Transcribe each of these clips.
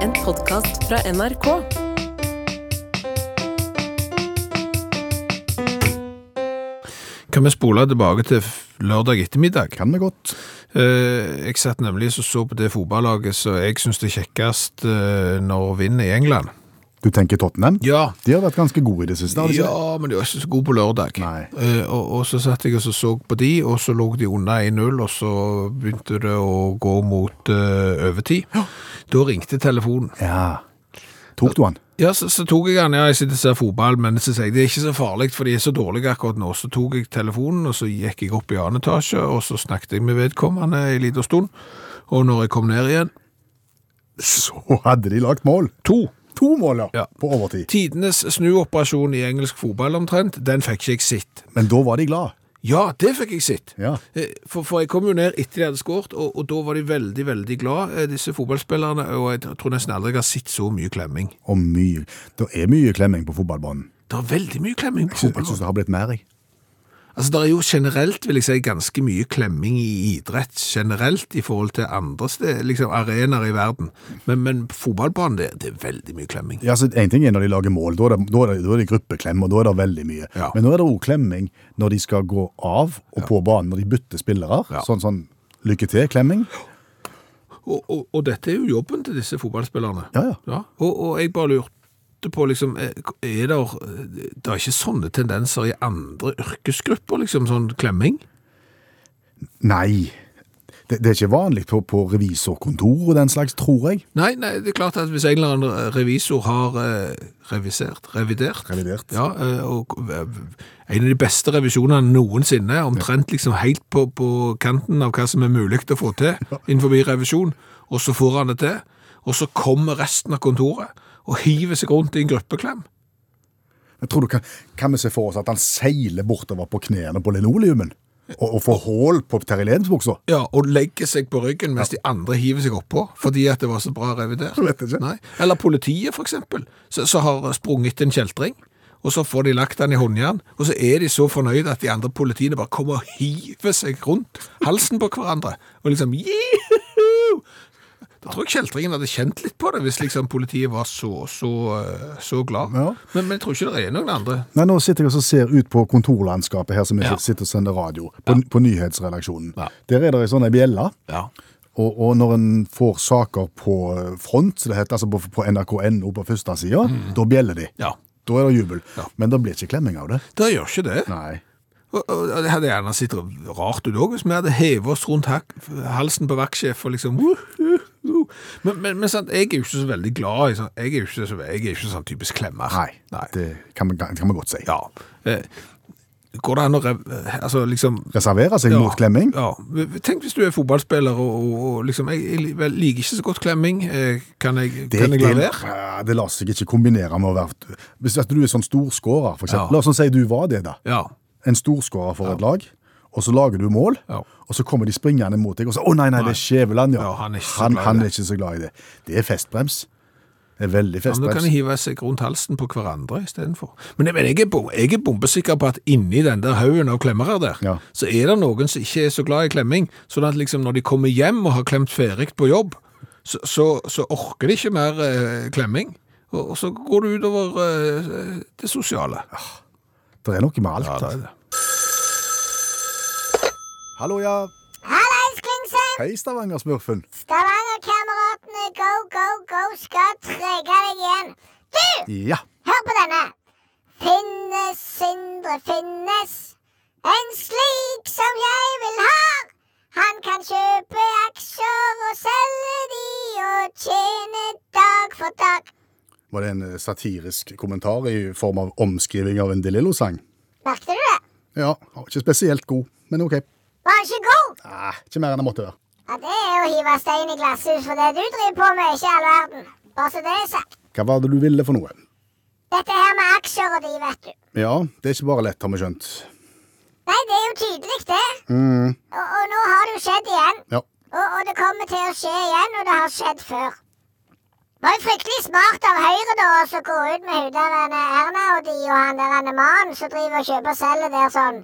En podkast fra NRK. Kan vi spole tilbake til lørdag ettermiddag? Kan vi godt. Eh, jeg satt nemlig og så på det fotballaget som jeg syns er kjekkest eh, når vinner i England. Du tenker Tottenham? Ja, De har vært ganske gode i det siste. har de ja men de var ikke så gode på lørdag. Eh, og, og så satt jeg og så, så på de, og så lå de under 1-0, og så begynte det å gå mot uh, overtid. Da ringte telefonen. Ja. Tok du han? Ja, så, så tok jeg den, ja, jeg sitter og ser fotball, men så sier jeg, det er ikke så farlig, for de er så dårlige akkurat nå. Så tok jeg telefonen, og så gikk jeg opp i annen etasje, og så snakket jeg med vedkommende en liten stund. Og når jeg kom ned igjen, Så hadde de lagt mål. to. To mål, ja. Ja. På overtid. Tidenes snuoperasjon i engelsk fotball omtrent, den fikk ikke jeg sett. Men da var de glad. Ja, det fikk jeg sett. Ja. Eh, For, for jeg kom jo ned etter de hadde skåret, og, og da var de veldig, veldig glad, eh, disse fotballspillerne, og jeg tror nesten aldri jeg har sett så mye klemming. Og mye. Det er mye klemming på fotballbanen. Det er veldig mye klemming på fotballbanen. Jeg syns det har blitt mer, jeg. Altså, det er jo generelt, vil jeg si, ganske mye klemming i idrett, generelt i forhold til andre sted, liksom arenaer i verden. Men, men på fotballbanen, det, det er veldig mye klemming. Ja, altså, En ting er når de lager mål, da er det, da er det, da er det gruppeklem, og da er det veldig mye. Ja. Men nå er det òg klemming når de skal gå av og på banen, når de bytter spillere. Ja. Sånn sånn lykke til-klemming. Og, og, og dette er jo jobben til disse fotballspillerne. Ja, ja. Og, og jeg bare lurte på, liksom, er er det, det er ikke sånne tendenser i andre yrkesgrupper, liksom, sånn klemming? Nei. Det, det er ikke vanlig på, på revisorkontor og den slags, tror jeg. Nei, nei, det er klart at hvis en eller annen revisor har eh, revisert, revidert, Revidert. ja, eh, og eh, en av de beste revisjonene noensinne, omtrent liksom helt på, på kanten av hva som er mulig å få til innenfor revisjon, og så får han det til, og så kommer resten av kontoret og hiver seg rundt i en gruppeklem. Men tror du kan, kan vi se for oss at han seiler bortover på knærne på linoleumen og, og får hull på Terje Ledensbuksa? Ja, og legger seg på ryggen mens de andre hiver seg oppå, fordi at det var så bra revidert. Jeg vet ikke. Nei. Eller politiet, for eksempel, så, så har sprunget en kjeltring, og så får de lagt den i håndjern, og så er de så fornøyde at de andre politiene bare kommer og hiver seg rundt halsen på hverandre, og liksom, jihu! Da tror jeg kjeltringen hadde kjent litt på det, hvis liksom politiet var så, så, eh, så glad. Ja. Men, men jeg tror ikke det er noen andre. Nei, Nå sitter jeg og ser ut på kontorlandskapet her som vi Ja. sitter og sender radio, på, på nyhetsredaksjonen. Ja. Der er det ei sånn bjelle. Ja. Og, og når en får saker på eh, front, det heter, altså på, på NRK.no på første mm. da bjeller de. Ja. Da er det jubel. Ja. Men det blir ikke klemming av det. Det gjør ikke det. Nei. Og, og det hadde gjerne sett rart ut òg, hvis vi hadde hevet oss rundt halsen på vaktsjef og liksom uh, uh. Men, men, men sant, jeg er jo ikke så veldig glad i sånn Jeg er jo ikke, så, jeg er ikke sånn typisk klemmer. Nei, det kan vi, kan man godt si. Ja. Eh, går det an å altså, liksom Reservere seg ja, mot klemming? Ja. Tenk hvis du er fotballspiller og, og, og liksom Jeg, jeg liker ikke så godt klemming. Eh, Kan jeg, kan jeg la det- være? Det lar seg ikke kombinere med å være Hvis du er sånn storskårer, for eksempel. Ja. La oss si du var det, da. Ja. En storskårer for et lag, og så lager du mål, Ja. og så kommer de springende mot deg, og så Å nei, nei, det er Skjæveland, ja. Ja, han er han, han er ikke så glad i det. Det er festbrems. Det er veldig festbrems. Ja, men Da kan de hive seg rundt halsen på hverandre istedenfor. Men, men jeg, er, jeg er bombesikker på at inni den der haugen av klemmere der, Ja. så er det noen som ikke er så glad i klemming, sånn at liksom når de kommer hjem og har klemt ferdig på jobb, så, så, så orker de ikke mer eh, klemming. Og, og så går det utover eh, det sosiale. Det er noe med alt. Ja, det er det. Hallo, ja. Hallais, Klingsheim! Hei, Stavanger-smurfen. Stavanger-kameratene, go, go, go, skal trege deg igjen. Du, Ja. hør på denne. Finnes, Sindre, finnes. En slik som jeg vil ha. Han kan kjøpe aksjer og selge de og tjene dag for dag. Var det en eh, satirisk kommentar i form av omskriving av en De Lillo-sang? Merkte du det? Ja, ikke spesielt god, men ok. Var han ikke god? Nei, ikke mer enn jeg måtte være. Ja, Det er å hive stein i glasshus, for det du driver på med, er ikke all verden. Bare så det er sagt. Hva var det du ville for noe? Dette her med aksjer og de, vet du. Ja, det er ikke bare lett, har vi skjønt. Nei, det er jo tydelig, det. Mm, Og, og nå har det jo skjedd igjen. ja. Og, og det kommer til å skje igjen, og det har skjedd før. Det var jo fryktelig smart av Høyre da å så gå ut med hun denne Erna og de og han der mannen som driver og kjøper og selger der sånn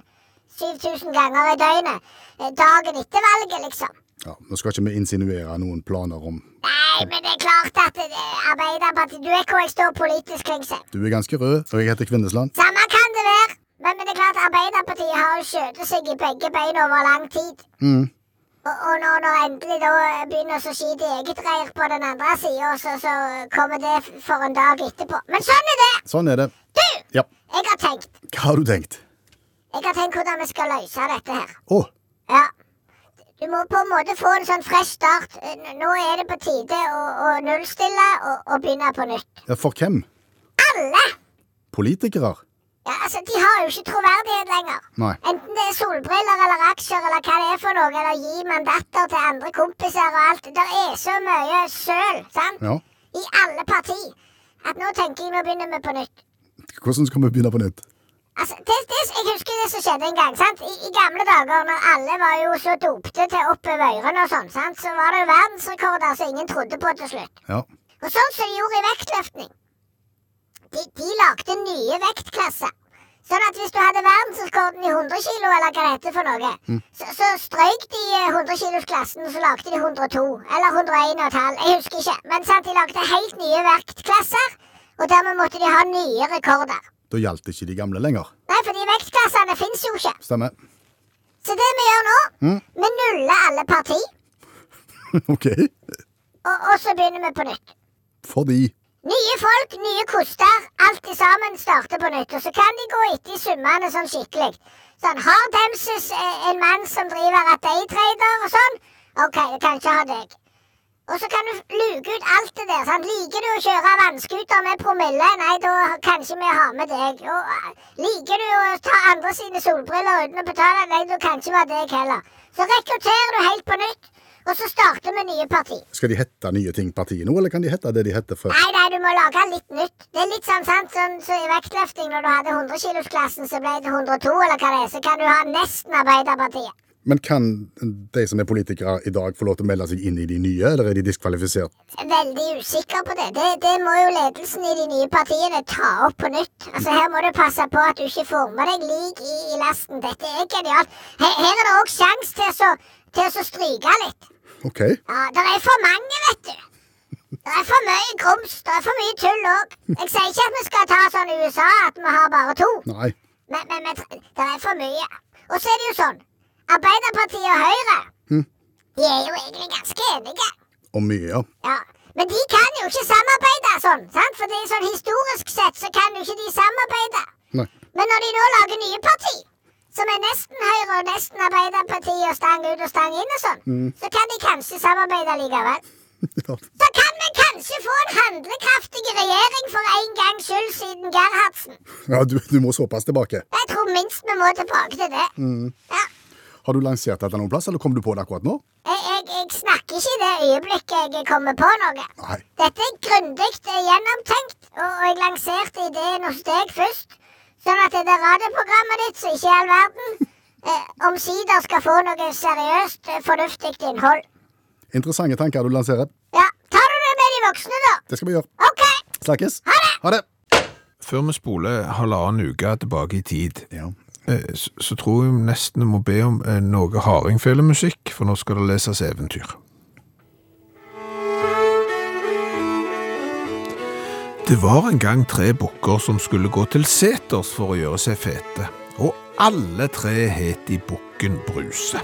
7000 ganger i døgnet. eh, Dagen etter valget, liksom. Ja, Nå skal ikke vi insinuere noen planer om Nei, men det er klart at Arbeiderpartiet Du vet hvor jeg står politisk, Klingse. Du er ganske rød, og jeg heter Kvinnesland. Samme kan det være. Men, men det er klart Arbeiderpartiet har jo skjøtet seg i begge bein over lang tid. Mm. Og, og når, når endelig da begynner å skite i eget reir på den andre sida, så, så kommer det for en dag etterpå. Men sånn er det! Sånn er det. Du! Ja. Jeg har tenkt. Hva har du tenkt? Jeg har tenkt hvordan vi skal løse dette her. Oh. Ja. Du må på en måte få en sånn fresh start. Nå er det på tide å, å nullstille og, og begynne på nytt. ja, for hvem? Alle! Politikere? Ja, altså, De har jo ikke troverdighet lenger. Nei. Enten det er solbriller eller aksjer eller hva det er for noe, eller gi mandater til andre kompiser og alt. Det er så mye søl, sant? Ja. I alle parti. At nå tenker jeg nå begynner vi på nytt. Hvordan skal vi begynne på nytt? Altså, det, det, Jeg husker det som skjedde en gang. sant? I, I gamle dager, når alle var jo så dopte til oppover ørene og sånn, sant? så var det jo verdensrekorder som ingen trodde på til slutt. Ja. Og sånn som de gjorde i vektløftning. De, de lagde nye vektklasser. Sånn at hvis du hadde verdensrekorden i 100 kilo, eller hva det heter for noe, så, så strøyk de eh, 100 kilos-klassen, og så lagde de 102. Eller 101,5. Jeg husker ikke. Men sant, de lagde helt nye vektklasser, og dermed måtte de ha nye rekorder. Da gjaldt ikke de gamle lenger. Nei, for de vekstklassene fins jo ikke. Stemmer. Så det vi gjør nå, vi nuller alle parti, OK. og, og så begynner vi på nytt. Fordi Nye folk, nye koster, alt sammen starter på nytt. Og så kan de gå etter i summene sånn skikkelig. Sånn, Har Demses en mann som driver at daytrader og sånn? OK, det kan ikke ha deg. Og så kan du luke ut alt det der. sant? Liker du å kjøre vannskuter med promille? Nei, da kan ikke vi ha med deg. Og eh, Liker du å ta andre sine solbriller uten å betale? Nei, da kan ikke vi ha deg heller. Så rekrutterer du helt på nytt, og så starter vi nye parti. Skal de hette nye ting partiet nå, eller kan de hette det de hette før? Nei, nei, du må lage litt nytt. Det er litt sånn, sant, sånn så i vektløfting når du hadde 100-kilosklassen, så ble det 102, eller hva det er, så kan du ha nesten Arbeiderpartiet. Men kan de som er politikere i dag, få lov til å melde seg inn i de nye, eller er de diskvalifisert? Er Veldig usikker på det. det. Det må jo ledelsen i de nye partiene ta opp på nytt. Altså, Her må du passe på at du ikke får med deg lik i, i lasten. Dette er genialt. Her, her er det òg sjanse til, så- til å stryke litt. OK. Ja, det er for mange, vet du. Det er for mye grums. Det er for mye tull òg. Jeg sier ikke at vi skal ta sånn i USA, at vi har bare to. Nei. Men, men, men det er for mye. Og så er det jo sånn Arbeiderpartiet og Høyre De er jo egentlig ganske enige. Og mye, ja. Ja. Men de kan jo ikke samarbeide sånn. sant? For det er sånn historisk sett så kan jo ikke de samarbeide. Nei. Men når de nå lager nye parti, som er nesten Høyre og nesten Arbeiderpartiet og stang ut og stang inn og sånn, så kan de kanskje samarbeide likevel. Ja. Så kan vi kanskje få en handlekraftig regjering for en gangs skyld siden Gerhardsen. Ja, du, du må såpass tilbake. Jeg tror minst vi må tilbake til det. Ja. Har du lansert dette noen plass, eller kom du på det akkurat nå? Jeg, jeg, jeg snakker ikke i det øyeblikket jeg kommer på noe. Nei. Dette er grundig gjennomtenkt, og jeg lanserte ideen hos deg først. Sånn at det der radioprogrammet ditt, som ikke er all verden, eh, omsider skal få noe seriøst, eh, fornuftig innhold. Interessante tanker du lanserer. Ja, tar du det med de voksne, da? Det skal vi gjøre. OK. Snakkes. Ha det! Ha det. Før vi spoler halvannen uke tilbake i tid, Ja. Eh, så, tror jeg nesten jeg må be om eh, noe hardingfelemusikk, for nå skal det leses eventyr. Det var en gang tre bukker som skulle gå til seters for å gjøre seg fete, og alle tre het de Bukken Bruse.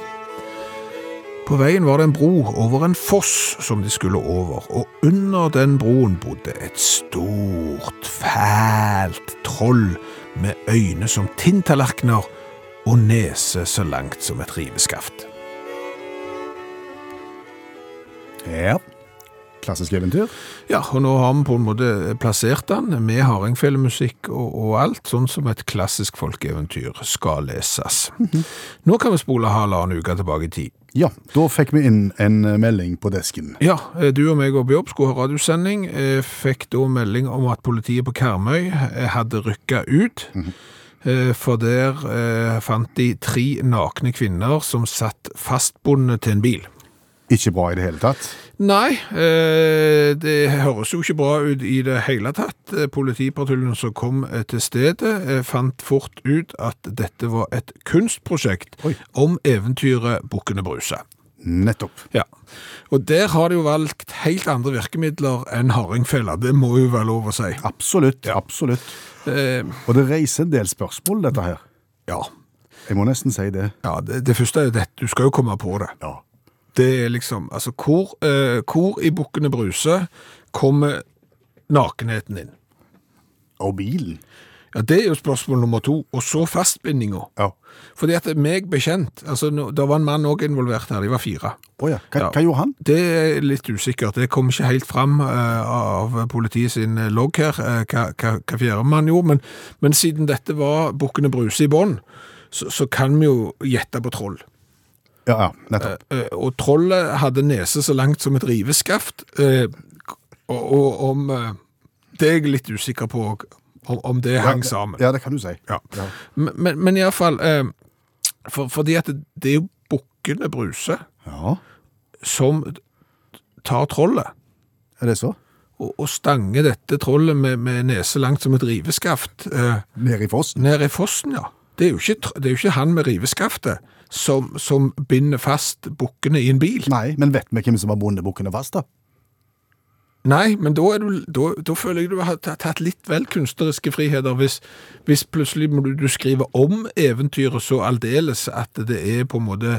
På veien var det en bro over en foss som de skulle over, og under den broen bodde et stort, fælt troll med øyne som tinntallerkener og nese så langt som et riveskaft. ja. Klassisk eventyr. Ja, og nå har vi på en måte plassert den med hardingfelemusikk og, og alt, sånn som et klassisk folkeeventyr skal leses. Nå kan vi spole halvannen uke tilbake i tid. Ja, da fikk vi inn en eh, melding på desken. Ja, eh, du og meg var på jobb, skulle ha radiosending, fikk da melding om at politiet på Karmøy eh, hadde rykka ut. Eh, For der eh, fant de tre nakne kvinner som satt fastbundet til en bil. Ikke bra i det hele tatt. Nei, eh, det høres jo ikke bra ut i det hele tatt. Eh, Politipatruljen som kom eh, til stedet, fant fort ut at dette var et kunstprosjekt Oi. om eventyret Bukkene Bruse. Nettopp. Ja. Og der har de jo valgt helt andre virkemidler enn hardingfela, det må jo være lov å si. Absolutt. absolutt. Eh, Og det reiser en del spørsmål, dette her. ja. Jeg må nesten si det. ja det, det første er dette, du skal jo komme på det. Ja. Det er liksom, altså hvor, eh, hvor i Bukkene Bruse kommer nakenheten inn? Og bilen. Ja, det er jo spørsmål nummer to, og så fastbindinga. Ja. Fordi at meg bekjent, altså no, det var en mann også involvert her, de var fire. Oh ja. Hva, Ja. hva gjorde han? Det er litt usikkert. Det kom ikke helt fram uh, av politiet sin eh, logg her, uh, hva, hva, hva fjerde mann gjorde. Men, men siden dette var Bukkene Bruse i bånn, så, så kan vi jo gjette på troll. Ja, ja, nettopp. Eh, og trollet hadde nese så langt som et riveskaft. eh, og, og om eh, Det er jeg litt usikker på om, om det hang sammen. Ja, det kan du si. Ja. Ja. Men, men, iallfall eh, for, Fordi at det, det er jo Bukkene Bruse ja. som tar trollet. Er det så? og, og stanger dette trollet med, med nese langt som et riveskaft eh, Nede i fossen? ned i fossen, ja. Det er jo ikke, det er jo ikke han med riveskaftet som, som binder fast bukkene i en bil. Nei, men vet vi hvem som har bundet bukkene fast, da? Nei, men da, du, da, da føler jeg du har tatt litt vel kunstneriske friheter hvis, hvis plutselig må du, du skriver om eventyret så aldeles at det er på en måte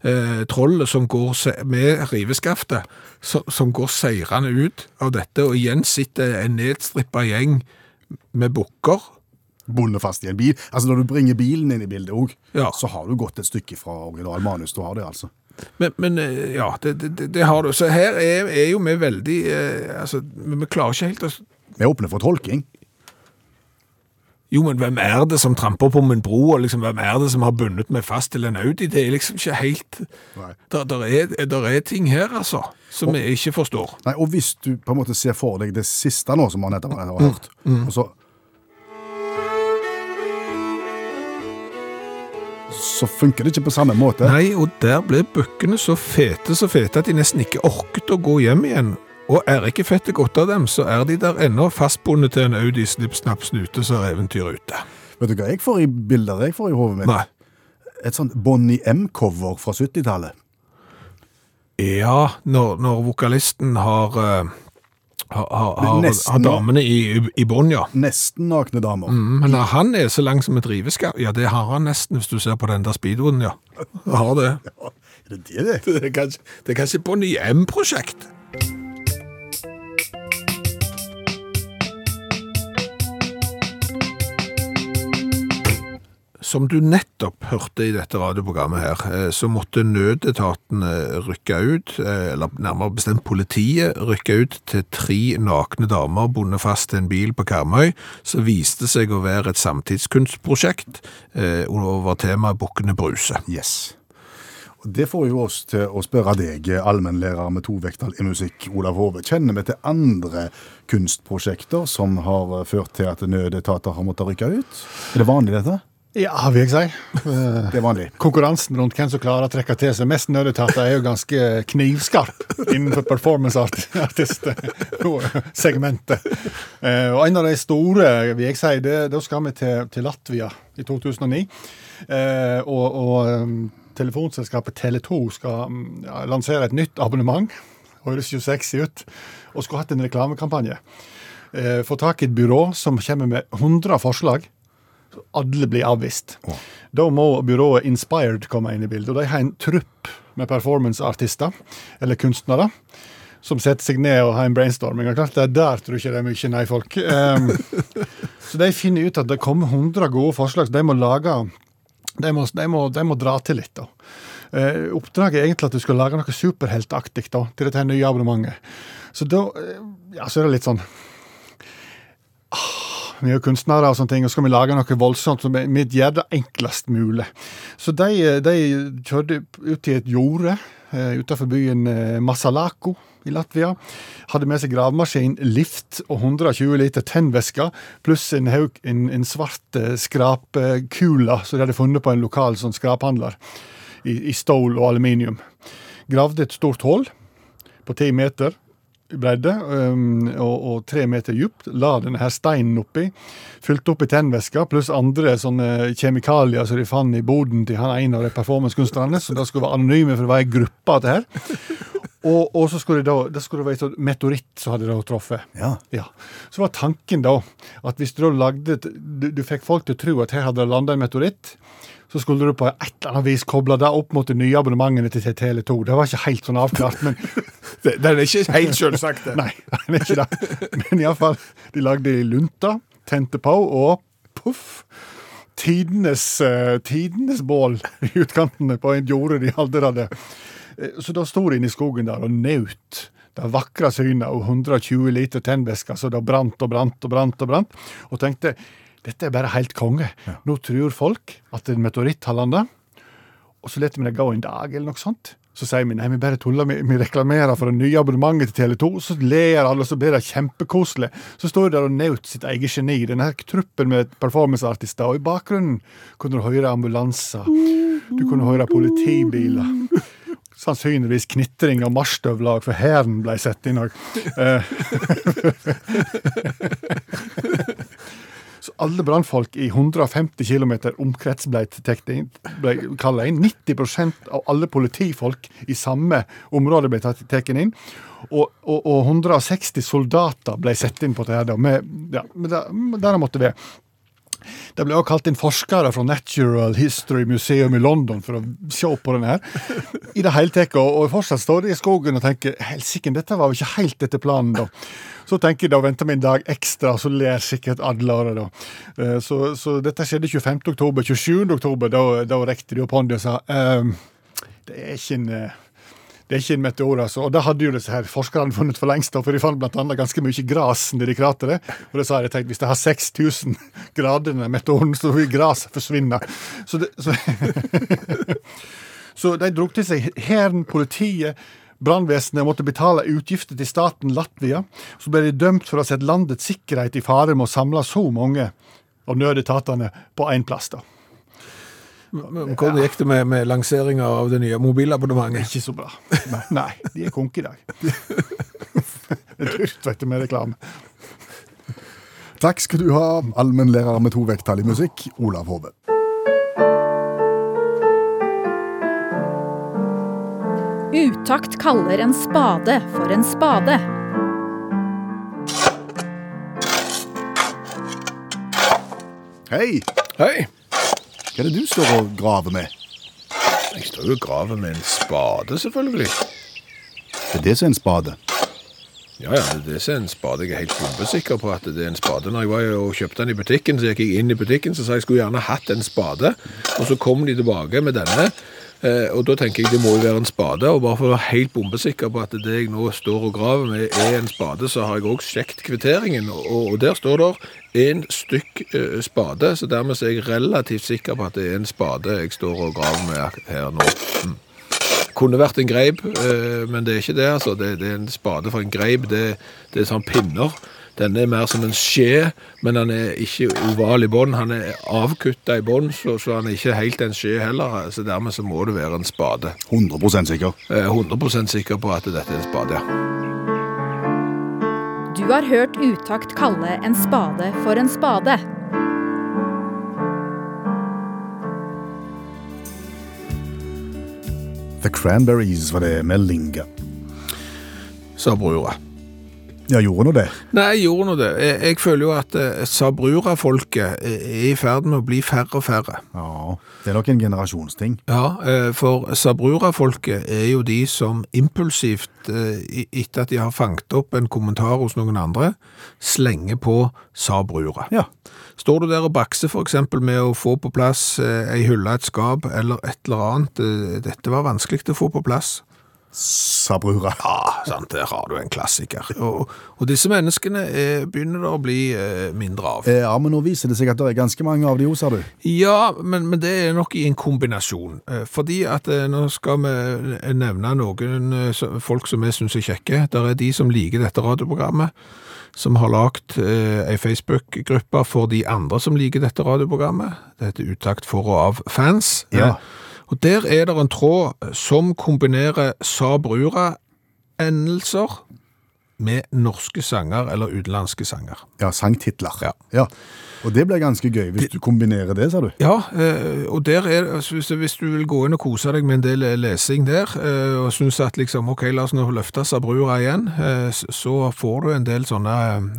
eh, trollet som går med riveskaftet, som, som går seirende ut av dette, og igjen sitter en nedstrippa gjeng med bukker. Bundet fast i en bil? Altså, når du bringer bilen inn i bildet òg, Ja. så har du gått et stykke fra original manus. Du har det, altså. Men, men eh, ja, det, det, det- har du. Så her er, er jo vi veldig eh, altså, Vi klarer ikke helt å Vi er åpne for tolking. Jo, men hvem er det som tramper på min bro, og liksom, hvem er det som har bundet meg fast til en Audi? Det er liksom ikke helt. Der, der, er, der er ting her, altså, som jeg ikke forstår. Nei, Og hvis du på en måte ser for deg det siste nå, som man nettopp har hørt, og så Så funker det ikke på samme måte. Nei, og der ble bukkene så fete, så fete at de nesten ikke orket å gå hjem igjen. Og er ikke fettet godt av dem, så er de der ennå fastbundet til en Audi snipp, snapp, snute, så er eventyret ute. Vet du hva jeg får i bilder jeg får i hodet mitt? Nei. Et sånt Bonnie M-cover fra 70-tallet. Ja, når, når vokalisten har, eh, har, har, Nesten- har damene i, i bånd, ja. Nesten nakne damer. Mm, Men når han er så lang som et riveskap, ja, det har han nesten hvis du ser på den der speedoen, ja. Har det. Er det det, det? Det er kanskje, det er kanskje Bonnie M-prosjekt. Som du nettopp hørte i dette radioprogrammet her, eh, så måtte nødetatene rykke ut, eh, eller nærmere bestemt politiet, rykke ut til tre nakne damer bundet fast til en bil på Karmøy, som viste seg å være et samtidskunstprosjekt eh, over temaet Bukkene Bruse. Yes. Det får jo oss til å spørre deg, allmennlærer med to vekttall i musikk, Olav Hove. Kjenner vi til andre kunstprosjekter som har ført til at nødetater har måttet rykke ut? Er det vanlig, dette? Ja, vil jeg si. Eh, Det er vanlig. Konkurransen rundt hvem som klarer å trekke til seg mest nødetater, er jo ganske knivskarp innenfor performance-art-segmentet. Eh, Og en av de store, vil jeg si, det, da skal vi til, til Latvia i 2009. Eh, Og, og um, telefonselskapet Tele2 skal um, lansere et nytt abonnement. Høres jo sexy ut. Og skulle hatt en reklamekampanje. Eh, Få tak i et byrå som kommer med 100 forslag alle blir avvist. Da må byrået Inspired komme inn i bildet. og De har en trupp med performanceartister, eller kunstnere, som setter seg ned og har en brainstorming. Og klart, det er Der tror jeg ikke det er mye nei-folk. Um, så de finner ut at det kommer 100 gode forslag, så de må lage De må, de må, de må dra til litt. da. Uh, oppdraget er egentlig at du skal lage noe superheltaktig da, til dette nye abonnementet. Så da eh, ja, så er det litt sånn vi er kunstnere og sånne ting, og så skal vi lage noe voldsomt som vi gjør det enklest mulig. Så de, de kjørte ut til et jorde eh, utenfor byen eh, Masalako i Latvia. Hadde med seg gravemaskin, lift og 120 liter tennvæske, pluss en, haug, en, en svart eh, skrapkule som de hadde funnet på en lokal sånn skraphandler i, i stål og aluminium. Gravde et stort hull på ti meter, bredde um, og, og tre meter djupt. La denne her steinen oppi. Fylte opp i tennveska, pluss andre sånne kjemikalier som de fant i boden til han ene av de performancekunstnerne, som da skulle være anonyme, for det var ei gruppe av det her. Og, og så skulle det da, det skulle være et meteoritt som hadde da truffet. Ja. Ja. Så var tanken da at hvis du da lagde du, du fikk folk til å tro at her hadde det landa en meteoritt, så skulle du på et eller annet vis koble det opp mot de nye abonnementene til Tele2. Det var ikke helt sånn avklart, men Det, det er ikke helt selvsagt, det. Nei, det er ikke det. Men iallfall, de lagde lunta, tente på, og poff! Tidenes, uh, tidenes bål i utkantene på en jorde de aldri hadde. Eh, Så da sto de inne i skogen der og nøt det vakre synet og 120 liter tennvæske så det brant og brant og brant og brant, og tenkte dette er bare helt konge. Nå tror folk at en meteoritt har landa, og så lar vi det gå en dag eller noe sånt. Så sier vi nei, vi bare tuller, vi, vi reklamerer for det nye abonnementet til Tele2. Så ler alle, og så blir det kjempekoselig. Så står de der og nøt sitt eget geni. Denne her truppen med performanceartister. Og i bakgrunnen kunne du høre ambulanser. Du kunne høre politibiler. Sannsynligvis knitring av marsjstøvler, for hæren ble satt inn òg. Så alle brannfolk i 150 km omkrets ble, ble kalla inn. 90% av alle politifolk i samme område ble tatt inn. Og, og, og 160 soldater ble satt inn på det her, da, med, ja, der det måtte være. Det ble også kalt inn forskere fra Natural History Museum i London for å se på den her. I det hele tatt, og, fortsatt står de i skogen og tenker helsike, dette var jo ikke helt etter planen, da. Så tenker jeg da venter vi en dag ekstra, så ler sikkert alle da. Eh, Så, så dette skjedde 25. oktober. 27. oktober, da, da rekte de opp hånda og sa ehm, det er ikke en eh, det er ikke en meteor, altså. Og det hadde jo disse her forskerne funnet for lengst, for de fant annet ganske mye gras nedi krateret. Og da sa jeg, tenkt hvis det har 6000 grader, denne meteoren, så vil gras forsvinne. Så, det, så, så de dro til seg hæren, politiet, brannvesenet måtte betale utgifter til staten Latvia. Så ble de dømt for å ha sett landets sikkerhet i fare med å samle så mange av nødetatene på én plass. da. Men Hvordan gikk det med, med lanseringa av det nye mobilabonnementet? Ikke så bra. Nei, de er konk i dag. Det er dyrt, vet du, med reklame. Takk skal du ha, allmennlærer med to vekttall i musikk, Olav Hove. Utakt kaller en spade for en spade. Hei! Hei! Hva er det du står og graver med? Jeg står jo og graver med en spade, selvfølgelig. Det er det som er en spade. Ja, ja, det er det som er en spade. Jeg er helt bombesikker på at det er en spade. Når jeg var og kjøpte den i butikken, så gikk jeg inn i butikken, så sa jeg skulle gjerne hatt en spade. Og så kom de tilbake med denne, og da tenker jeg det må jo være en spade. Og bare for å være helt bombesikker på at det jeg nå står og graver med er en spade, så har jeg også sjekket kvitteringen, og, der står det en stykk eh, spade, så dermed er jeg relativt sikker på at det er en spade jeg står og graver med her nå. Mm. Kunne vært en greip, eh, men det er ikke det. altså. Det er en spade for en greip. Det, det er sånn pinner. Den er mer som en skje, men han er ikke oval i bånn. Han er avkutta i bånn, så, så han er ikke helt en skje heller. Så dermed så må det være en spade. 100 sikker. Jeg er 100% sikker på at dette er en spade, ja. Du har hørt Utakt kalle en spade for en spade. The Cranberries var det med Linga. Sa brura. Ja, gjorde nå det. Nei, jeg gjorde nå det. Jeg, jeg føler jo at eh, Sabrura-folket er i ferd med å bli færre og færre. Ja, det er nok en generasjonsting. Ja, eh, for Sabrura-folket er jo de som impulsivt, eh, etter at de har fanget opp en kommentar hos noen andre, slenger på Sabrura. Ja. Står du der og bakser eksempel med å få på plass eh, ei hylle, et skap eller et eller annet, eh, dette var vanskelig å få på plass. Sabrura. Ja, sant, der har du en klassiker. Og, og disse menneskene er, begynner det å bli eh, mindre av. Eh, Ja, men nå viser det seg at det er ganske mange av de òg, sa du. Ja, men, men det er nok i en kombinasjon. Eh, Fordi at eh, nå skal vi nevne noen eh, folk som vi syns er kjekke. Det er de som liker dette radioprogrammet, som har lagt eh, ei Facebook-gruppe for de andre som liker dette radioprogrammet. Det heter Utakt for og av fans. Ja. Eh, Og der er det en tråd som kombinerer Sa Brura-endelser med norske sanger eller utenlandske sanger. Ja, sangtitler. Ja. Og det blir ganske gøy hvis du kombinerer det, sa du. Ja, eh, og der er, altså, hvis, hvis du vil gå inn og kose deg med en del eh, lesing der, eh, og synes at liksom, ok, la oss nå løfte Sabrura igjen, så får du en del sånne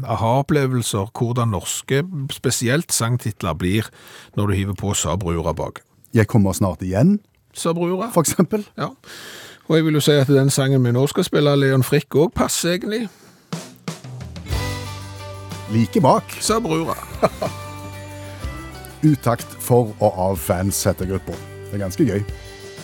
aha-opplevelser, hvordan norske, spesielt sangtitler blir når du hiver på Sabrura bak. Jeg kommer snart igjen, Sabrura, for eksempel. ja. Og jeg vil jo si at den sangen vi nå skal spille, Leon Frikk, også passer egentlig. Like bak. Sabrura. Utakt for og av fans, heter gruppa. Det er ganske gøy.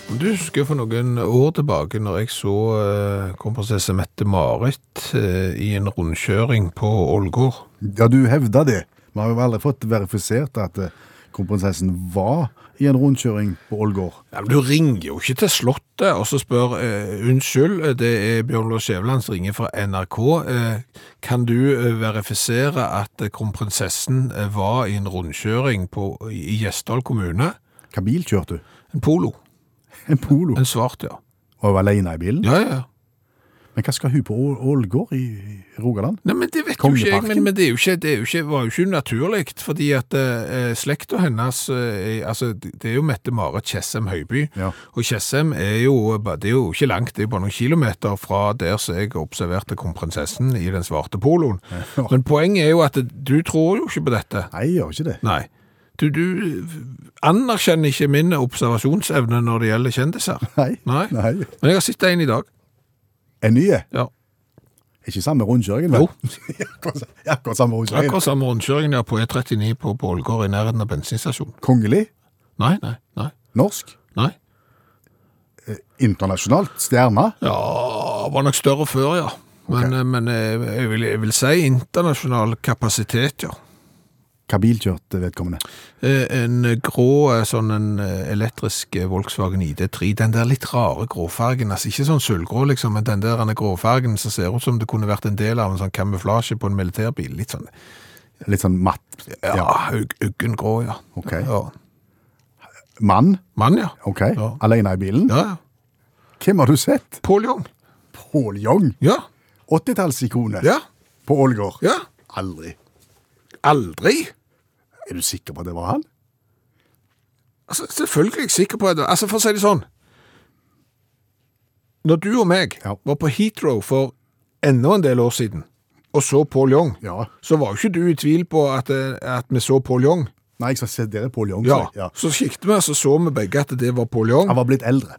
Du husker for noen år tilbake når jeg så eh, kronprinsesse Mette-Marit eh, i en rundkjøring på Ålgård. Ja, du hevda det. Vi har jo aldri fått verifisert at eh, kronprinsessen var i en rundkjøring på Ålgård. Ja, men du ringer jo ikke til Slottet og så spør eh, unnskyld, eh, det er Bjørn Lars Skjæveland som ringer fra NRK. Eh, kan du eh, verifisere at eh, kronprinsessen var i en rundkjøring på, i Gjesdal kommune? Hva bil kjørte du? En polo. En Polo. En svart, ja. Og var alene i bilen? Ja, ja, ja. Men hva skal hun på Ålgård i Rogaland? Nei, men det vet jo ikke jeg, men, men det, jo ikke, det jo ikke, var jo ikke unaturlig. fordi at eh, slekta hennes, eh, altså, det er jo Mette-Marit Tjessem Høyby, Ja. og Tjessem er jo, det er jo ikke langt, det er jo bare noen kilometer fra der som jeg observerte kronprinsessen i den svarte poloen. Men poenget er jo at du tror jo ikke på dette. Nei, jeg gjør ikke det. Nei. Du, du anerkjenner ikke min observasjonsevne når det gjelder kjendiser. Nei. Nei. Nei. Men jeg har sett en i dag. En ny? Ja. Ikke samme rundkjøringen, vel? Jo. akkurat samme rundkjøringen. Akkurat samme rundkjøringen ja, på E39 på Bålgård i nærheten av bensinstasjonen. Kongelig? Nei, nei, nei, Norsk? nei. Internasjonalt? Stjerne? Ja, var nok større før, ja. Men, okay. men eh, jeg, vil, jeg vil si internasjonal kapasitet, ja. Hva bil kjørte vedkommende? Eh, En grå eh, sånn en eh, elektrisk Volkswagen ID3, den der litt rare gråfargen, altså ikke sånn sølvgrå liksom, men den der gråfargen som ser ut som det kunne vært en del av en sånn kamuflasje på en militærbil, litt sånn, Litt sånn matt? ja, uggen grå, ja. Ok. Ja. Mann? Mann, ja. Ok. Ja. Alene i bilen? Ja, ja. Hvem har du sett? Paul Young. Paul Young? Ja, 80-tallsikonet ja, på Ålgård? ja. Aldri. Aldri. Er du sikker på at det var han? Altså, selvfølgelig er jeg sikker på det. Altså, for å si det sånn. Når du og meg Ja. var på Heathrow for enda en del år siden, og så Paul Young, Ja. så var jo ikke du i tvil på at, eh, at vi så Paul Young. Nei, jeg sa se er Paul Young. Ja. ja. Så kikket vi, så så vi begge at det var Paul Young. Han var blitt eldre.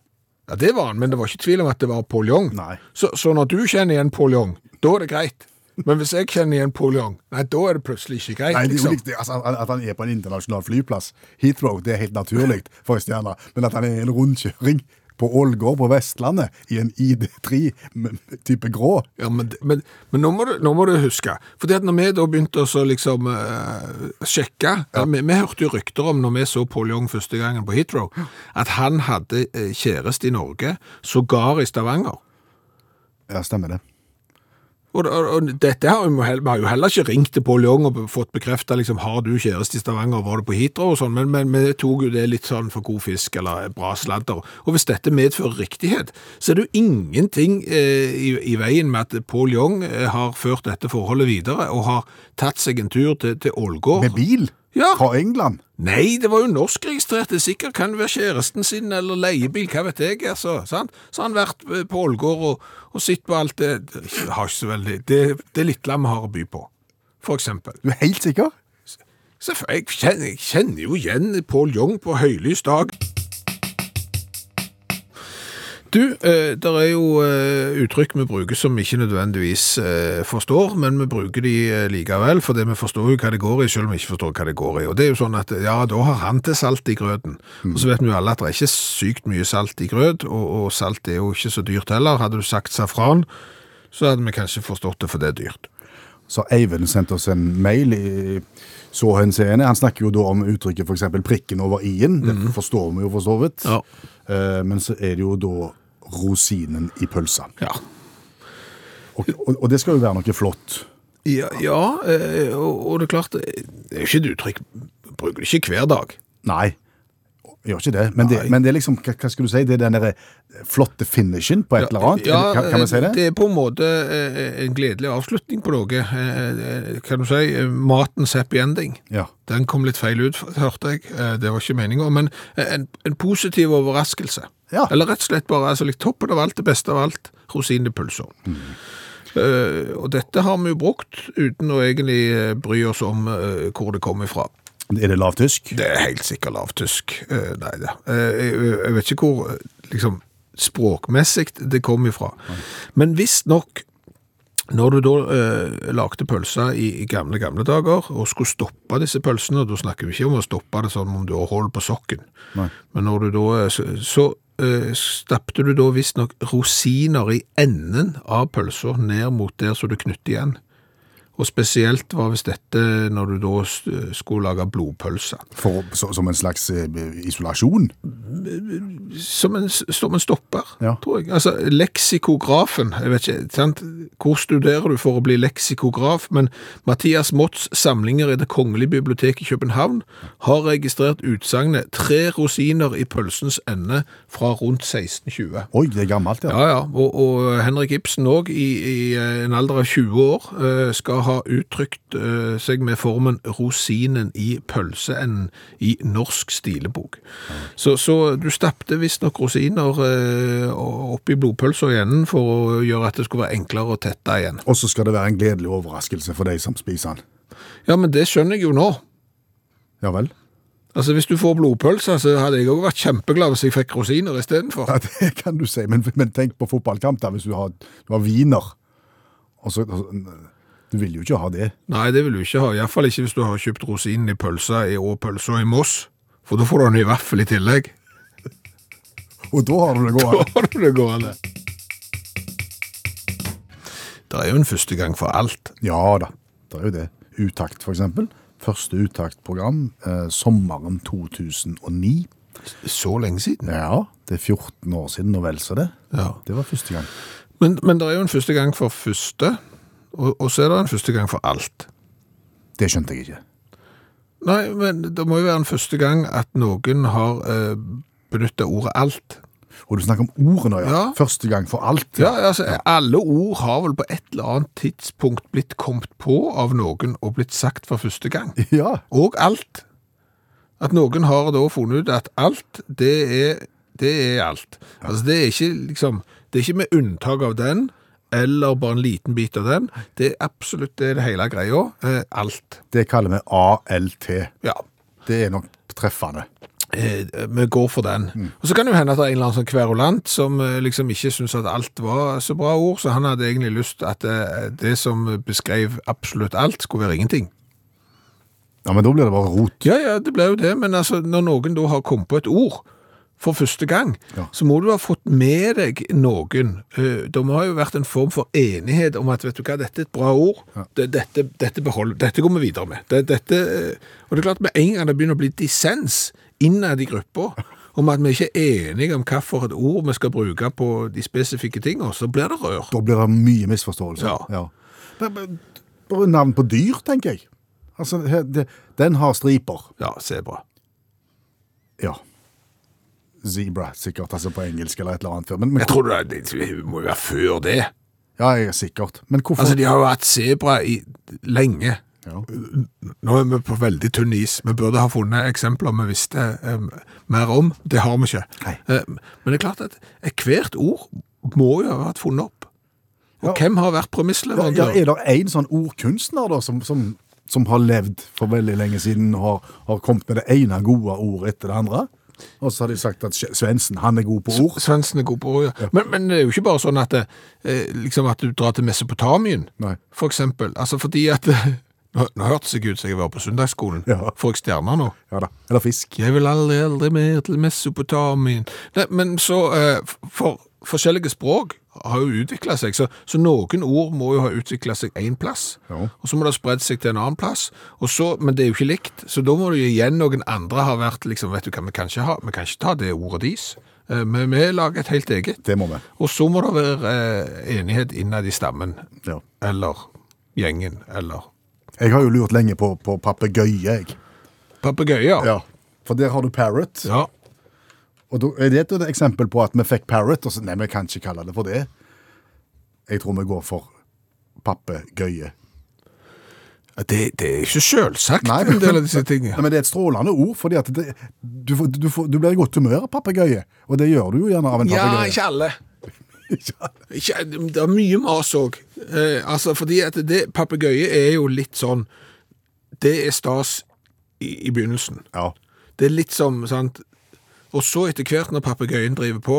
Ja, det var han, men det var ikke tvil om at det var Paul Young. Nei. Så, så når du kjenner igjen Paul Young, da er det greit. Men hvis jeg kjenner igjen Paul Young, nei, da er det plutselig ikke greit. Nei, det er jo liksom. altså, At han er på en internasjonal flyplass, Heathrow, det er helt naturlig for en stjerne. Men at han er i en rundkjøring på Ålgård på Vestlandet i en ID3 type grå Ja, men, men, men nå, må du, nå må du huske, fordi at når vi da begynte å liksom uh, sjekke, vi, vi hørte jo rykter om når vi så Paul Young første gangen på Heathrow, at han hadde eh, kjæreste i Norge, sågar i Stavanger. Ja, stemmer det. Og, og, og dette har vi, vi har jo heller ikke ringt til Pål Jong og fått bekreftet, liksom, har du kjæreste i Stavanger, var du på Heathrow og sånn, men, men vi tok jo det litt sånn for god fisk, eller bra sladder. Og hvis dette medfører riktighet, så er det jo ingenting eh, i, i veien med at Pål Jong eh, har ført dette forholdet videre, og har tatt seg en tur til, til Ålgård. Med bil Ja. fra England. Nei, det var jo norskregistrert. Det sikkert kan være kjæresten sin eller leiebil, hva vet jeg. Altså, sant? Så har han vært eh, på Ålgård og, og sett på alt det har ikke så veldig, det, det lille vi har å by på, for eksempel. Du er helt sikker? Jeg kjenner, jeg kjenner jo igjen Paul Jong på høylys dag. Du, eh, det er jo eh, uttrykk vi bruker som vi ikke nødvendigvis eh, forstår, men vi bruker de likevel, for vi forstår jo hva det går i, selv om vi ikke forstår hva det går i. Og det er jo sånn at, ja, da har han til salt i grøten. Og så vet vi jo alle at det er ikke sykt mye salt i grøt, og, og salt er jo ikke så dyrt heller. Hadde du sagt safran, så hadde vi kanskje forstått det, for det er dyrt. Så Eivind sendte oss en mail i så henseende. Han snakker jo da om uttrykket eksempel prikken over i-en. Det forstår vi jo for så vidt. Ja. Eh, men så er det jo da rosinen i pølsa. Ja. Og, og, og det skal jo være noe flott. Ja, ja eh, og, og det er klart, det er ikke et uttrykk, bruker det ikke hver dag. Nei. Gjør ikke det. Men, det, men det er liksom, hva, hva skal du si, det er den der flotte finishen på et eller annet? Ja, kan, kan man si det? det er på en måte eh, en gledelig avslutning på noe. Eh, eh, Kan du si matens happy ending. Ja. Den kom litt feil ut, hørte jeg. Det var ikke meningen, men en, en positiv overraskelse. Ja. Eller rett og slett bare altså, litt toppen av alt, det beste av alt, rosin i pølsa. Eh, og dette har vi jo brukt uten å egentlig bry oss om uh, hvor det kommer ifra. Er det lavtysk? Det er helt sikkert lavtysk. Uh, nei da. Eh, jeg, vet ikke hvor eh, liksom, språkmessig det kom ifra. Men visstnok, når du da eh, lagde pølser i, i gamle, gamle dager, og skulle stoppe disse pølsene, og da snakker vi ikke om å stoppe det sånn om du har hull på sokken, Nei. men når du da, eh, så, så eh, stappte du da visstnok rosiner i enden av pølser ned mot der så du knytter igjen. Og spesielt var hvis dette når du da skulle lage blodpølse. For, så, som en slags eh, isolasjon? Som en, som en stopper, Ja. tror jeg. Altså, leksikografen, jeg vet ikke, sant? hvor studerer du for å bli leksikograf? Men Mathias Motts samlinger i Det kongelige biblioteket i København har registrert utsagnet tre rosiner i pølsens ende fra rundt 1620. Oi, det er gammelt, ja. Ja, ja, og, og Henrik Ibsen òg, i, i eh, en alder av 20 år, eh, skal ha uttrykt eh, seg med formen 'rosinen i pølseenden' i norsk stilebok. Så, så du stappte visstnok rosiner eh, oppi blodpølsa i enden for å gjøre at det skulle være enklere å tette igjen. Og så skal det være en gledelig overraskelse for de som spiser den. Ja, men det skjønner jeg jo nå. Ja vel? Altså, Hvis du får blodpølse, så hadde jeg òg vært kjempeglad hvis jeg fikk rosiner istedenfor. Ja, det kan du si, men, men tenk på fotballkamp da, hvis du har, du har viner. Og så, du vil jo ikke ha det. Nei, det vil du ikke ha. Iallfall ikke hvis du har kjøpt rosinen i pølsa i, og pølsa i Moss. For da får du den i vaffel i tillegg. Og da har du det gående. Da har du det gående. Det er jo en første gang for alt. Ja da, det er jo det. Utakt, for eksempel. Første uttaktprogram, eh, sommeren 2009. Så lenge siden. Ja, det er 14 år siden og vel så det. Ja. Det var første gang. Men, men det er jo en første gang for første, og, og så er det en første gang for alt. Det skjønte jeg ikke. Nei, men det må jo være en første gang at noen har eh, benyttet ordet alt. Og du snakker om ordene, ja. Ja. Første gang for alt. Ja, altså, alle ord har vel på et eller annet tidspunkt blitt kommet på av noen og blitt sagt for første gang. Ja, Og alt. At noen har da funnet ut at alt, det er, det er alt. Altså, det er ikke liksom, det er ikke med unntak av den, eller bare en liten bit av den. Det er absolutt det, er det hele greia. Eh, alt. det kaller vi ALT. Ja. Det er nok treffende. Eh, vi går for den. Og så kan det jo hende at det er en eller annen sånn kverulant som eh, liksom ikke synes at alt var så bra ord, så han hadde egentlig lyst at det, det som beskrev absolutt alt, skulle være ingenting. Ja, men da blir det bare rot. Ja, ja, det ble jo det, men altså, når noen da har kommet på et ord for første gang, Ja. så må du ha fått med deg noen. Eh, Det må ha jo vært en form for enighet om at, vet du hva, dette er et bra ord, Ja. dette, dette beholder, dette går vi videre med. Dette, eh, og det er klart, med en gang det begynner å bli dissens innad i gruppa, om at vi ikke er enige om hva for et ord vi skal bruke på de spesifikke tingene, så blir det rør. Da blir det mye misforståelse. Ja. Men Bare navn på dyr, tenker jeg. Altså, den har striper. Ja, sebra. Ja. Zebra, sikkert, altså på engelsk eller et eller annet. Men, men, Jeg tror det, det må jo være før det. ja, jeg er sikkert. Men hvorfor? Altså, de har jo hatt sebra i lenge. ja. Nå er vi på veldig tynn is. Vi burde ha funnet eksempler vi visste em, mer om. Det har vi ikke. Eh, men det er klart at hvert ord må jo ha vært funnet opp. Og Ja. hvem har vært Ja, premissleverandør? er det en sånn ordkunstner da, som, som, som har levd for veldig lenge siden og har, har kommet med det ene gode ordet etter det andre? Og så har de sagt at Svendsen, han er god på ord. Svendsen er god på ord, ja. Men, men det er jo ikke bare sånn at, eh, liksom at du drar til Mesopotamien, Nei. for eksempel. Altså fordi at Nå, nå hørtes jeg ut som jeg var på søndagsskolen. Ja. Får jeg stjerner nå? Ja da. Eller fisk. Jeg vil aldri, aldri mer til Mesopotamien. Nei, men så, eh, for forskjellige språk har jo utviklet seg, så, så noen ord må jo ha utviklet seg en plass, Ja. og så må det ha spredd seg til en annen plass, så, men det er jo ikke likt, så da må det jo igjen noen andre ha vært, liksom, vet du hva, vi kan ikke, ha, vi kan ikke ta det ordet deres. Men vi, vi lager et helt eget, Det må vi. og så må det være eh, enighet innad i stammen, Ja. eller gjengen, eller Jeg har jo lurt lenge på, på papegøye, jeg. Papegøye? Ja. For der har du parrot. Ja. Og da er det et eksempel på at vi fikk Parrot, og så nei, vi kan ikke kalle det for det. Jeg tror vi går for pappegøye. Det, det er ikke selvsagt, Nei, en del av disse tingene. Nei, men det er et strålende ord, fordi at det, du, du, du, du blir i godt humør av papegøye. Og det gjør du jo gjerne av en Ja, papegøye. ikke alle. Ikke, det er mye mas òg. Eh, altså, fordi at det papegøye er jo litt sånn Det er stas i, i begynnelsen. Ja. Det er litt som sant? Og så etter hvert når papegøyen driver på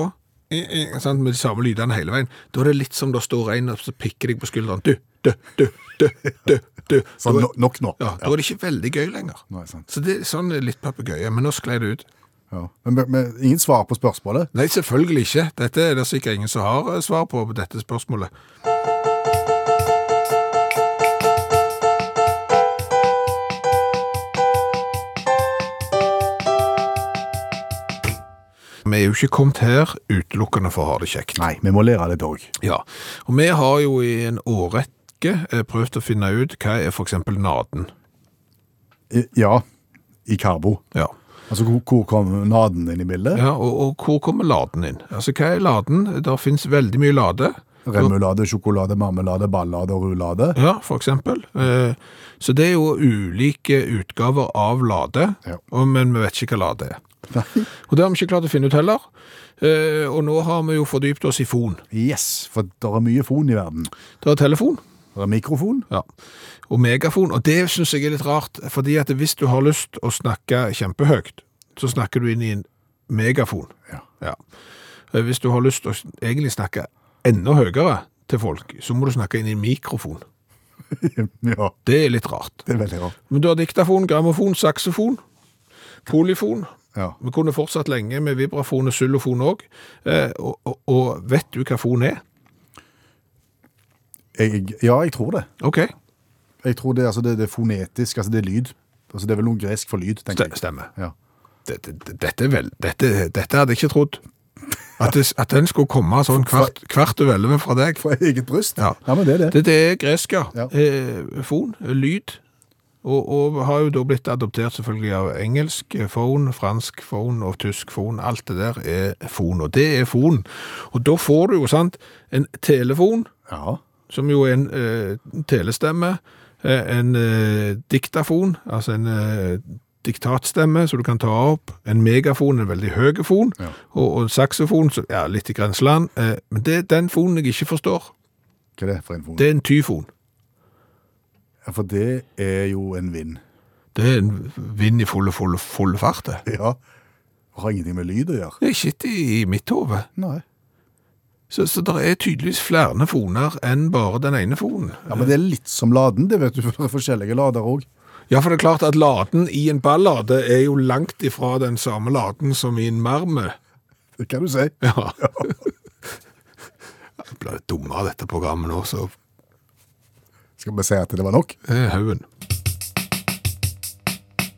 sant, med de samme lydene hele veien, da er det litt som det står en og så pikker deg på skulderen. Du, du, du, du, du, du. Sånn Da- no- nok nå. Ja, Da er det ikke veldig gøy lenger. Nei, sant. Så det er sånn litt papegøye. Men nå sklei det ut. Ja. Men, men, men ingen svar på spørsmålet? Nei, selvfølgelig ikke. Dette er det sikkert ingen som har eh, svar på på dette spørsmålet. Vi er jo ikke kommet her utelukkende for å ha det kjekt. Nei, vi må lære litt òg. Ja, og vi har jo i en årrekke eh, prøvd å finne ut hva er eksempel naden. Ja, i karbo. Ja. Altså, hvor, hvor kom naden inn i bildet? Ja, og, og hvor kommer laden inn? Altså, hva er laden? Der finnes veldig mye lade. Remulade, sjokolade, marmelade, ballade og rulade. Ja, for eksempel. Eh, Så det er jo ulike utgaver av lade, Ja. men vi vet ikke hva lade er. Nei. Og det har vi ikke klart å finne ut heller. Eh, Og nå har vi jo fordypt oss i fon. Yes, for det er mye fon i verden. Det er telefon, Det er mikrofon. ja. og megafon, og det synes jeg er litt rart, fordi at hvis du har lyst å snakke kjempehøyt, så snakker du inn i en megafon. Ja. Ja. Eh, Hvis du har lyst å egentlig snakke enda høyere til folk, så må du snakke inn i en mikrofon. ja, Det er litt rart. det er veldig rart. Men du har diktafon, grammofon, saksofon, polyfon. Ja. Vi kunne fortsatt lenge med vibrafon og xylofon òg. Eh, og, og, og vet du hva fon er? Jeg, ja, jeg tror det. OK, Jeg tror det, altså, det, det er fonetisk, altså det er lyd. Altså, det er vel noe gresk for lyd, tenker jeg. stemmer. Ja. Dette, dette, vel, dette, dette hadde jeg ikke trodd. At, det, at den skulle komme sånn hvert, kvart over fra deg. Fra eget bryst? Ja. men det er det. Dette er gresk, ja. Ja. Eh, fon, lyd. Og, og har jo da blitt adoptert selvfølgelig av engelsk phone, fransk phone og tysk phone. Alt det der er fon, og det er fon. Og da får du jo, sant, en telefon, Ja. som jo er en eh, telestemme, eh, en eh, diktafon, altså en eh, diktatstemme, så du kan ta opp, en megafon, en veldig høy fon, Ja. og, og en saksofon, så, ja, litt i grenseland. Eh, men det er den fonen jeg ikke forstår. Hva er det for en fon? Det er en tyfon. Ja, for det er jo en vind. Det er en vind i fulle, fulle, fulle fart, det. Ja. Har ingenting med lyd å gjøre. Det er ikke i, i mitt hode. Nei. Så, så det er tydeligvis flere foner enn bare den ene fonen. Ja, men det er litt som laden, det vet du, for det er forskjellige lader òg. Ja, for det er klart at laden i en ballade er jo langt ifra den samme laden som i en marme. Det kan du si. Ja. Det blir dummere dette programmet nå, så Skal vi si at det var nok? er haugen.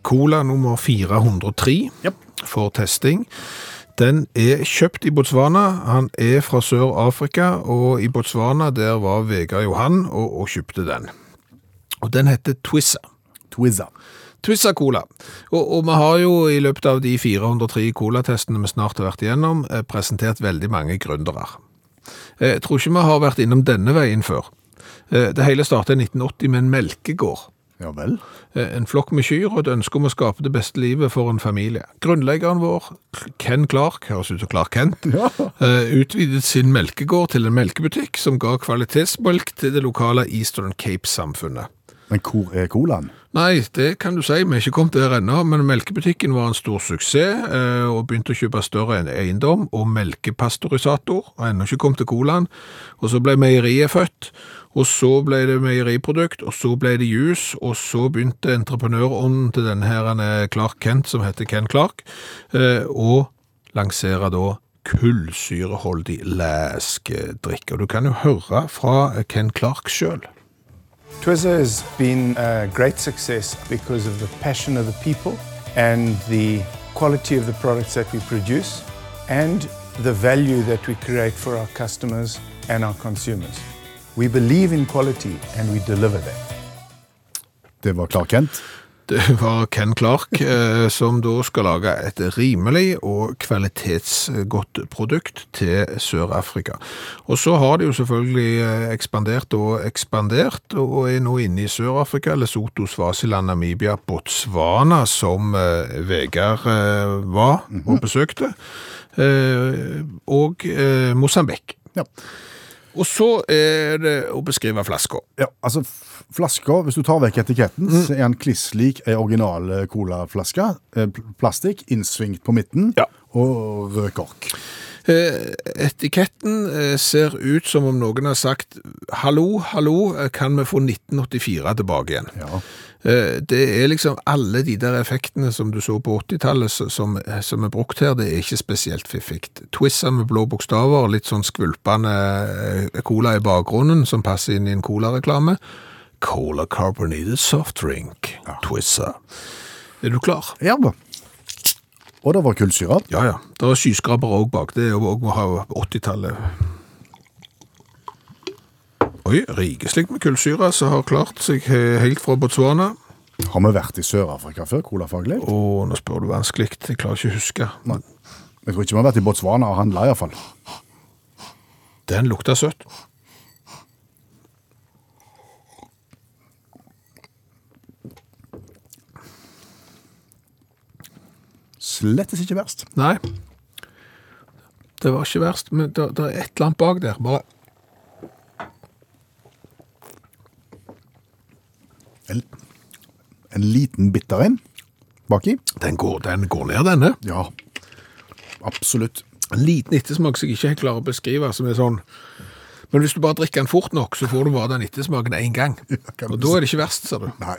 Cola nummer 403 yep. for testing. Den er kjøpt i Botswana. Han er fra Sør-Afrika, og i Botswana der var Vegard Johan og, og kjøpte den. Og den heter Twizza. Twizza. Twizza Cola. Og, og vi har jo i løpet av de 403 colatestene vi snart har vært igjennom, eh, presentert veldig mange gründere. Eh, Jeg tror ikke vi har vært innom denne veien før. Eh, Det hele startet i 1980 med en melkegård. Ja vel. Eh, En flokk med kyr og et ønske om å skape det beste livet for en familie. Grunnleggeren vår, Ken Clark, høres ut som Clark Kent, ja. utvidet sin melkegård til en melkebutikk som ga kvalitetsmelk til det lokale Eastern Cape-samfunnet. Men hvor er colaen? Nei, det kan du si, vi er ikke kommet der ennå, men melkebutikken var en stor suksess, eh, og begynte å kjøpe større eiendom, og melkepastorisator, og ennå ikke kom til colaen. Og så ble meieriet født, og så ble det meieriprodukt, og så ble det jus, og så begynte entreprenørånden til denne her, er Clark Kent, som heter Ken Clark, eh, lansere da kullsyreholdig læskedrikk. Og du kan jo høre fra Ken Clark selv. Twizzler has been a great success because of the passion of the people and the quality of the products that we produce and the value that we create for our customers and our consumers. We believe in quality and we deliver that. Det var Clark Kent. Det var Ken Clark eh, som da skal lage et rimelig og kvalitetsgodt produkt til Sør-Afrika. Og så har de jo selvfølgelig eh, ekspandert og ekspandert, og er nå inne i Sør-Afrika, Lesotho, Svasiland, Namibia, Botswana, som eh, Vegard var og besøkte, eh, og Mosambik. Ja. Og så er det å beskrive flaska. Ja, altså Flaska, hvis du tar vekk etiketten, så er den kliss lik ei original eh, colaflaske. Eh, Plastikk, innsvingt på midten, Ja. og rød kork. Eh, Etiketten ser ut som om noen har sagt Hallo, hallo, kan vi få 1984 tilbake igjen? Ja. Eh, Det er liksom alle de der effektene som du så på 80-tallet som, som er brukt her, det er ikke spesielt fiffig. Twister med blå bokstaver, litt sånn skvulpende eh, cola i bakgrunnen som passer inn i en cola-reklame. Cola carbonated soft drink, Twister Er du klar? ja da. Og det var kullsyre. Ja, ja. Det er skyskraper òg bak. Det er jo òg ha 80-tallet. Oi, rikeslikt med kullsyre som har klart seg helt fra Botswana. Har vi vært i Sør-Afrika før, colafaglig? Og nå spør du vanskelig. Jeg klarer ikke å huske. Nei. Jeg tror ikke vi har vært i Botswana og handla, iallfall. Den lukta søtt. Slettes ikke verst. Nei. Det var ikke verst, men det, det er et eller annet bak der. Bare En, en liten bitter en baki. Den går, den går ned, denne. Ja, absolutt. En liten ettersmak som jeg ikke helt klarer å beskrive, som er sånn Men hvis du bare drikker den fort nok, så får du bare den ettersmaken én gang. Og da er det ikke verst, sa du. Nei,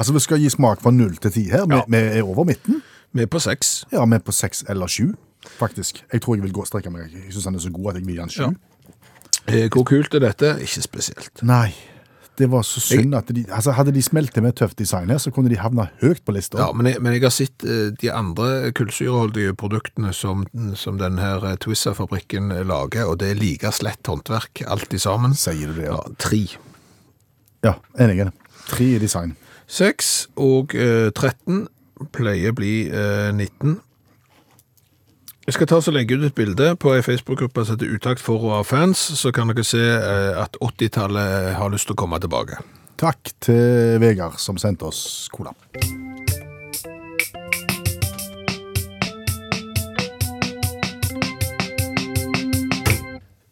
altså vi skal gi smak fra null til ti her. Vi, Ja. vi er over midten. Vi er på seks. Ja, vi er på seks eller sju, faktisk. Jeg tror jeg vil gå og strekke meg. Jeg synes den er så god at jeg vil gi den sju. Ja. Eh, Hvor kult er dette? Ikke spesielt. Nei, det var så synd at de, altså hadde de smeltet med tøft design her, så kunne de havna høyt på lista. Ja, men jeg, men jeg har sett eh, de andre kullsyreholdige produktene som, som denne her Twissa-fabrikken lager, og det er like slett håndverk, alt i sammen. Sier du det, ja. Tre. Ja, enig. Tre i design. Seks og eh, 13 pleier bli eh, 19. Jeg skal ta så legge ut et bilde på ei Facebook-gruppe som heter Utakt for og av fans, så kan dere se eh, at 80-tallet har lyst til å komme tilbake. Takk til Vegard som sendte oss cola.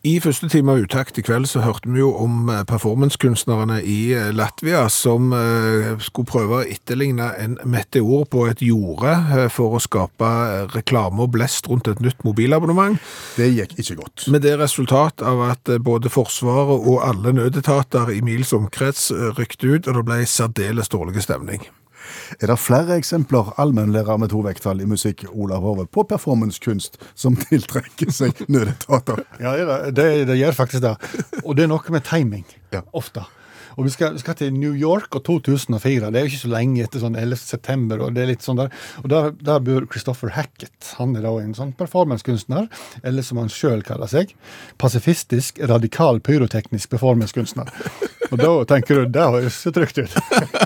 I første time av Utakt i kveld så hørte vi jo om eh, performancekunstnerne i eh, Latvia som eh, skulle prøve å etterligne en meteor på et jorde for å skape reklame og blest rundt et nytt mobilabonnement. Det gikk ikke godt. Med det resultat av at både Forsvaret og alle nødetater i mils omkrets rykte ut, og det ble særdeles dårlig stemning. Er det flere eksempler allmennlærer med to vekttall i musikk, Olav Hove, på performancekunst som tiltrekker seg nødetater? Ja, det, det, gjør faktisk det. Og det er noe med timing, Ja. ofte. Og vi skal, vi skal til New York og 2004. Det er jo ikke så lenge etter sånn 11. september. Og det er litt sånn der. Og der, der bor Christopher Hackett. Han er da en sånn performancekunstner, eller som han sjøl kaller seg, pasifistisk, radikal pyroteknisk performancekunstner. Og da tenker du, det høres så trygt ut.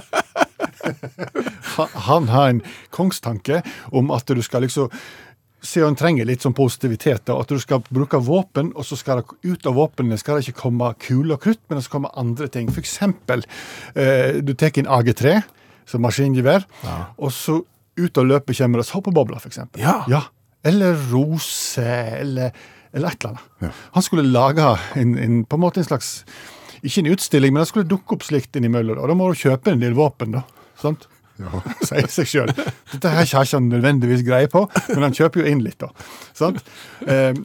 Han- har en kongstanke om at du skal liksom Se, han trenger litt sånn positivitet. da, At du skal bruke våpen, og så skal det ut av våpnene skal det ikke komme kuler og krutt, men det skal komme andre ting. Eksempel, eh, du tar en AG3 som maskingevær, og så ut av løpet kommer det såpebobler, for eksempel. Ja. Eller rose, eller, eller et eller annet. Han skulle lage en, en, på en måte en slags Ikke en utstilling, men han skulle dukke opp slikt innimellom. Og da må du kjøpe en del våpen, da. Sant? Sier seg sjøl. Dette her har ikke han nødvendigvis greie på, men han kjøper jo inn litt, da. Sant? Um,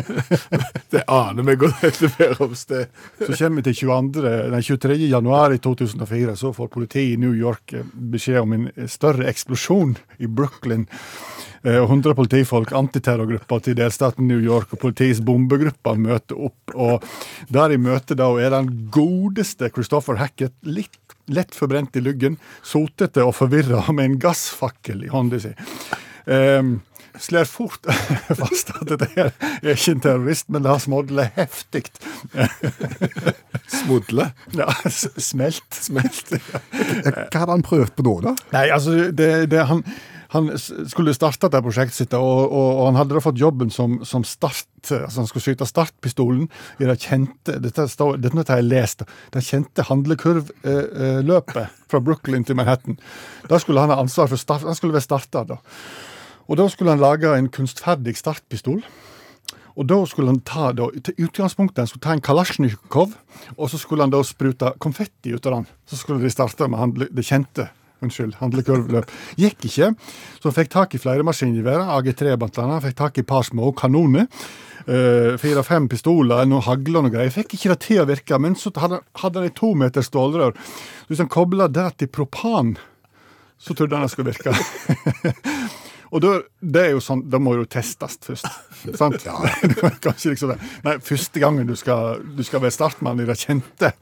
Det aner meg godt etter Væromsted. så kommer vi til 22, nei, 23. januar i 2004, så får politiet i New York eh, beskjed om en større eksplosjon i Brooklyn. Eh, og 100 politifolk, antiterrorgrupper til delstaten New York og politiets bombegruppe møter opp. Og der i møtet da er den godeste Christopher Hackett litt lett forbrent i luggen, sotete og forvirra med en gassfakkel i hånda si. Um, slår fort fast at det er er ikke en terrorist, men det har smådlet heftig. Smodle. Ja, smelt. Smelt. Hva hadde han prøvd på nå, da? Nei, altså, det, det, han, han skulle starte dette prosjektet sitt, og, og, og han hadde da fått jobben som, som start, altså han skulle skyte startpistolen i det kjente dette, står, dette har jeg lest, det kjente handlekurvløpet fra Brooklyn til Manhattan. Da skulle han ha ansvar for start, han skulle være starter da. Og da skulle han lage en kunstferdig startpistol. Og da skulle han ta, da, til utgangspunktet, han skulle ta en Kalasjnikov, og så skulle han da sprute konfetti ut av den. Så skulle de starte med det kjente unnskyld, handlekurvløp. Gikk ikke, så fikk tak i flere maskingeværer, AG3 blant annet. Fikk tak i et par små kanoner. Uh, Fire-fem pistoler, noe hagle og noe greier. Fikk ikke det til å virke, men så hadde, hadde han et to meter stålrør. Så hvis han kobla det til propan, så trodde han det skulle virke. Og det, det er jo sånn, da må jo testes først. sant? Ja. Kanskje liksom, nei, første gangen du skal, du skal være startmann i det kjente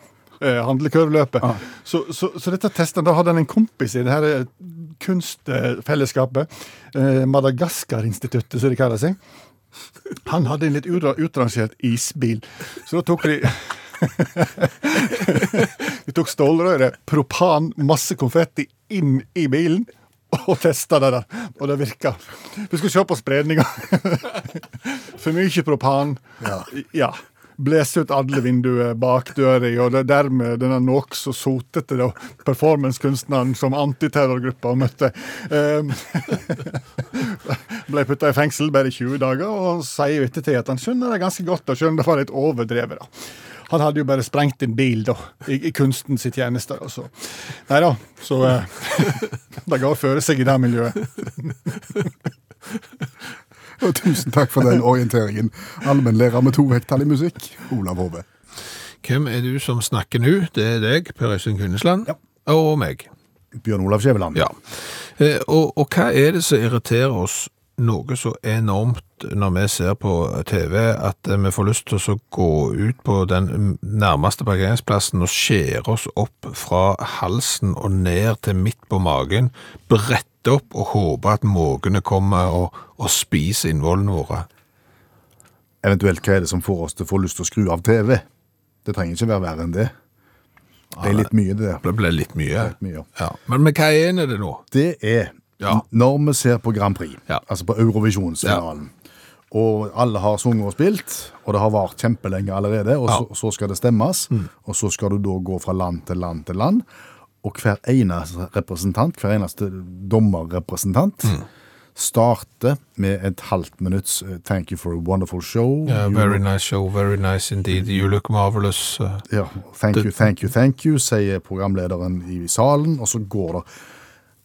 eh, Ah. Så, så, så dette testet, da hadde han en kompis i det her eh, kunstfellesskapet, eh, Madagaskar-instituttet, som de kaller seg. Han hadde en litt utrangert isbil, så da tok de De tok stålrøret, propan, masse konfetti inn i bilen. Og testa det der, og det virka. Du skal se på spredninga. For mye propan. Ja. Blåse ut alle vinduer bak døra, og det er dermed denne nokså sotete performancekunstneren som antiterrorgruppa møtte. Um, ble putta i fengsel bare i 20 dager, og sier jo ettertid at han skjønner det ganske godt, og skjønner det var litt overdrevet. da. Han hadde jo bare sprengt en bil da, i, i sitt tjeneste. Og så. Nei da, så eh, det går å føre seg i det miljøet. Og tusen takk for den orienteringen. Allmennlærer med to vekttall i musikk, Olav Hove. Hvem er du som snakker nå? Det er deg, Per Øystein Kvinnesland, Ja. og meg. Bjørn Olav Skjæveland. Ja. Eh, og, og hva er det som irriterer oss noe så enormt når vi ser på TV, at eh, vi får lyst til å gå ut på den nærmeste parkeringsplassen og skjære oss opp fra halsen og ned til midt på magen, brette opp og håpe at måkene kommer og, og spiser innvollene våre? Eventuelt hva er det som får oss til å få lyst til å skru av TV? Det trenger ikke være verre enn det. Det er litt mye, det der. Det ble litt mye. Litt mye. Ja. Men, med hva er det nå? Det er Ja. når vi ser på Grand Prix, Ja. altså på Eurovisjonsfinalen, og alle har sunget og spilt, og det har vart kjempelenge allerede, og så, så skal det stemmes, og så skal du da gå fra land til land til land, og hver eneste representant, hver eneste dommerrepresentant, starter med et halvt minutts eh, thank you for a wonderful show. Yeah, very nice show, very nice indeed. You look marvelous. uh, Ja, thank you, thank you, thank you, sier programlederen i salen, og så går det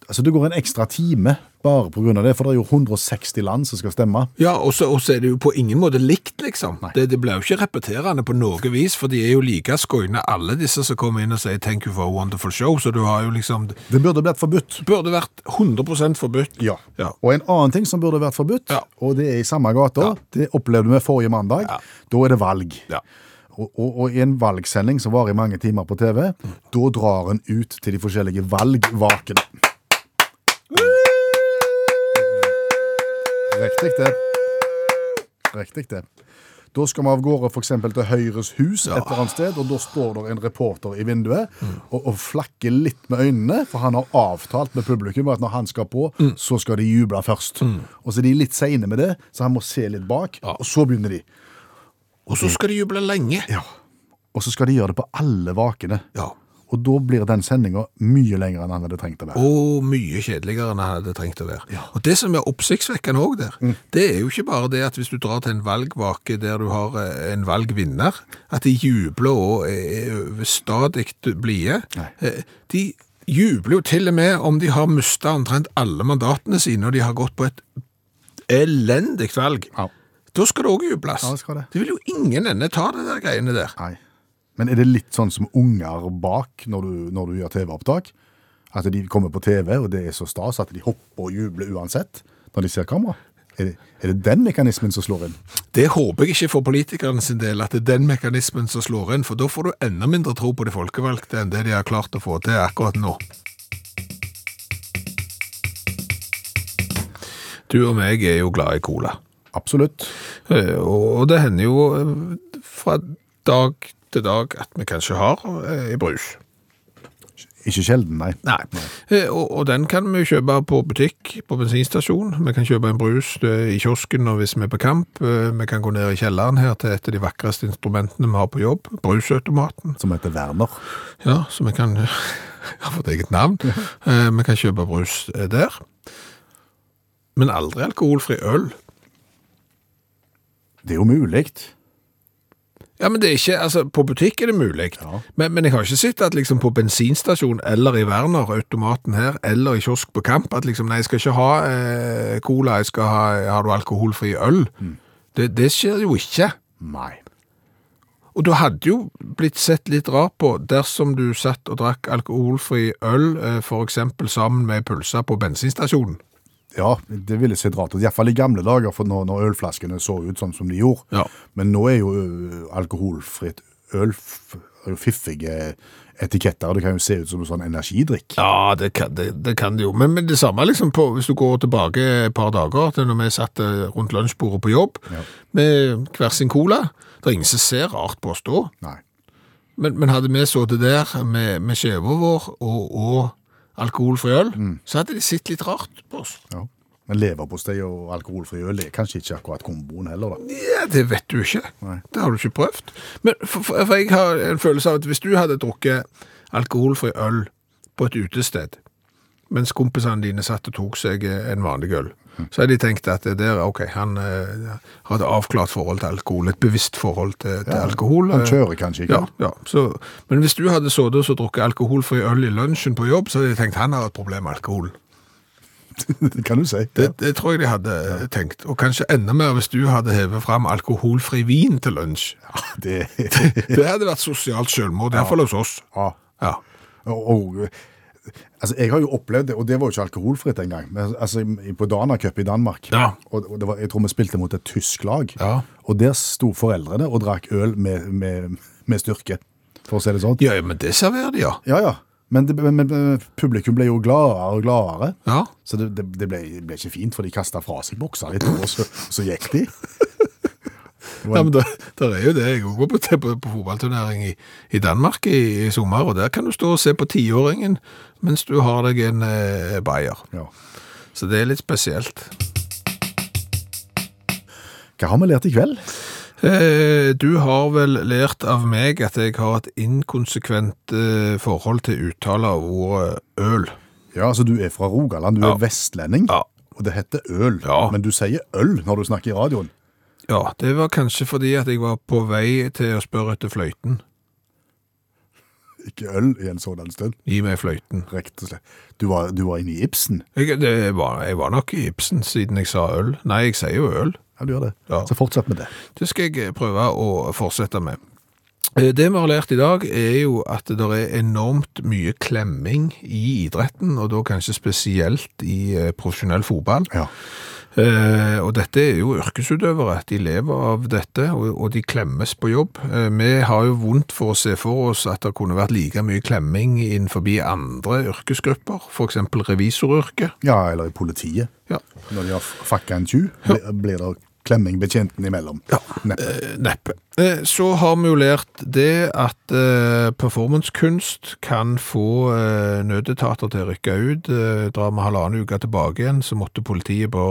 Altså, det går en ekstra time bare av det, for det er jo 160 land som skal stemme. Ja, og så er det jo på ingen måte likt, liksom. Det, det blir jo ikke repeterende på noe vis, for de er jo like skoine, alle disse som kommer inn og sier 'thank you for a wonderful show', så du har jo liksom Det burde blitt forbudt. burde vært 100% forbudt. Ja. Ja. Og en annen ting som burde vært forbudt, Ja. og det er i samme gata, Ja. det opplevde vi forrige mandag, Ja. da er det valg. Ja. Og, og, og i en valgsending som varer i mange timer på TV, da drar en ut til de forskjellige valgvakene. Riktig det. Riktig det. Da skal vi av gårde eksempel til Høyres hus et eller annet sted, og da står det en reporter i vinduet og, og flakker litt med øynene, for han har avtalt med publikum at når han skal på, så skal de juble først. Og så er de litt seine med det, så han må se litt bak, og så begynner de. Og så skal de juble lenge. Ja. Og så skal de gjøre det på alle vakene. Ja. Og da blir den sendinga mye lengre enn han hadde trengt å være. Og mye kjedeligere enn han hadde trengt å være. Og det som er oppsiktsvekkende òg der, det er jo ikke bare det at hvis du drar til en valgvake der du har eh, en valgvinner, at de jubler og er stadig blide. Eh, De jubler jo til og med om de har mista omtrent alle mandatene sine, og de har gått på et elendig valg. Ja. Da skal det òg jubles. Ja, det det. vil jo ingen ende ta det der greiene der. Nei. Men er det litt sånn som unger bak når du, når du gjør TV-opptak? At de kommer på TV, og det er så stas at de hopper og jubler uansett når de ser kamera? Er det, er det den mekanismen som slår inn? Det håper jeg ikke for politikerne sin del, at det er den mekanismen som slår inn, for da får du enda mindre tro på de folkevalgte enn det de har klart å få til akkurat nå. Du og meg er jo glad i cola. Absolutt. Eh, Og det hender jo eh, fra dag til dag at vi kanskje har i brus. Ikke sjelden, nei. Nei. Eh, Og, og den kan vi kjøpe på butikk, på bensinstasjon. Vi kan kjøpe en brus eh, i kiosken og hvis vi er på kamp. Eh, Vi kan gå ned i kjelleren her til et av de vakreste instrumentene vi har på jobb, brusautomaten. Som heter Werner. Ja, så vi kan har fått eget navn. Eh, Vi kan kjøpe brus eh, der. Men aldri alkoholfri øl. Det er jo mulig. Ja, men det er ikke, altså på butikk er det mulig. Ja. Men, men jeg har ikke sett at liksom på bensinstasjon eller i Werner, automaten her, eller i kiosk på kamp, at liksom, nei, jeg skal ikke ha eh, cola, jeg skal ha, har du alkoholfri øl? Det, det skjer jo ikke. Nei. Og du hadde jo blitt sett litt rart på dersom du satt og drakk alkoholfri øl, eh, eksempel sammen med pølser på bensinstasjonen. Ja, det ville sett rart ut. Iallfall i gamle dager, for når, når ølflaskene så ut sånn som de gjorde. Ja. Men nå er jo ø, alkoholfritt øl er fiffige etiketter. Det kan jo se ut som en sånn energidrikk. Ja, det kan det, det, kan det jo. Men, men det samme liksom på, hvis du går tilbake et par dager til når vi satt eh, rundt lunsjbordet på jobb Ja. med hver sin cola. Det er ingen som ser rart på oss da. Nei. Men, men hadde vi sittet der med, med skjeva vår og, og alkoholfri øl, så hadde de sett litt rart på oss. Ja. Men leverpostei og alkoholfri øl er kanskje ikke akkurat komboen heller, da. Ja, det vet du ikke. Nei. Det har du ikke prøvd. Men for, for, for jeg har en følelse av at hvis du hadde drukket alkoholfri øl på et utested, mens kompisene dine satt og tok seg en vanlig øl, så hadde de tenkt at det der, ok, han eh, har et avklart forhold til alkohol, et bevisst forhold til, til alkohol. Han eh, kjører kanskje ikke. Ja, ja. Så, men hvis du hadde sittet og så drukket alkoholfri øl i lunsjen på jobb, så hadde de tenkt han har et problem med alkohol. det kan du si. Det, det tror jeg de hadde eh, tenkt. Og kanskje enda mer hvis du hadde hevet fram alkoholfri vin til lunsj. Ja, det, Det hadde vært sosialt selvmord, i hvert fall hos oss. ja. Ja. Og, og, altså, jeg har jo opplevd det, og det var jo ikke alkoholfritt engang. Altså, på Dana Cup i Danmark, Ja. og, det var, jeg tror vi spilte mot et tysk lag, Ja. og der sto foreldrene og drakk øl med, med, med styrke, for å si det sånn. ja, men det serverer de, ja. Ja, ja. Men, det, men, publikum ble jo gladere og gladere. Ja, Så det, det, det ble, ble ikke fint, for de kasta fra seg bokser litt, og så, så gikk de. Ja men der, der er jo det. Jeg går på, på, på fotballturnering i, i Danmark i, i sommer, og der kan du stå og se på tiåringen mens du har deg en eh, bayer. Ja. Så det er litt spesielt. Hva har vi lært i kveld? Eh, du har vel lært av meg at jeg har et inkonsekvent eh, forhold til uttale av ordet øl. Ja, altså Du er fra Rogaland, du Ja. er vestlending, Ja. og det heter øl. Ja. Men du sier øl når du snakker i radioen. Ja, det var kanskje fordi at jeg var på vei til å spørre etter fløyten. Ikke øl i en sådan stund. Gi meg fløyten. Rett og slett. Du var, du var inne i Ibsen. Jeg, det var, jeg var nok i Ibsen siden jeg sa øl. Nei, jeg sier jo øl. Ja, du gjør det. Ja. Så fortsett med det. Det skal jeg eh, prøve å fortsette med. Eh, Det vi har lært i dag er jo at det er enormt mye klemming i idretten, og da kanskje spesielt i eh, profesjonell fotball. Ja. Eh, og dette er jo yrkesutøvere, de lever av dette, og, og de klemmes på jobb. Eh, vi har jo vondt for å se for oss at det kunne vært like mye klemming innenfor andre yrkesgrupper, eksempel revisoryrket. ja, eller i politiet. Ja. Når de har fakka en tjuv, blir det klemming betjenten imellom. Ja. Neppe. Eh, Neppe. Eh, Så har vi jo lært det at eh, performancekunst kan få nødetater til å rykke ut. Drar vi halvannen uke tilbake igjen, så måtte politiet på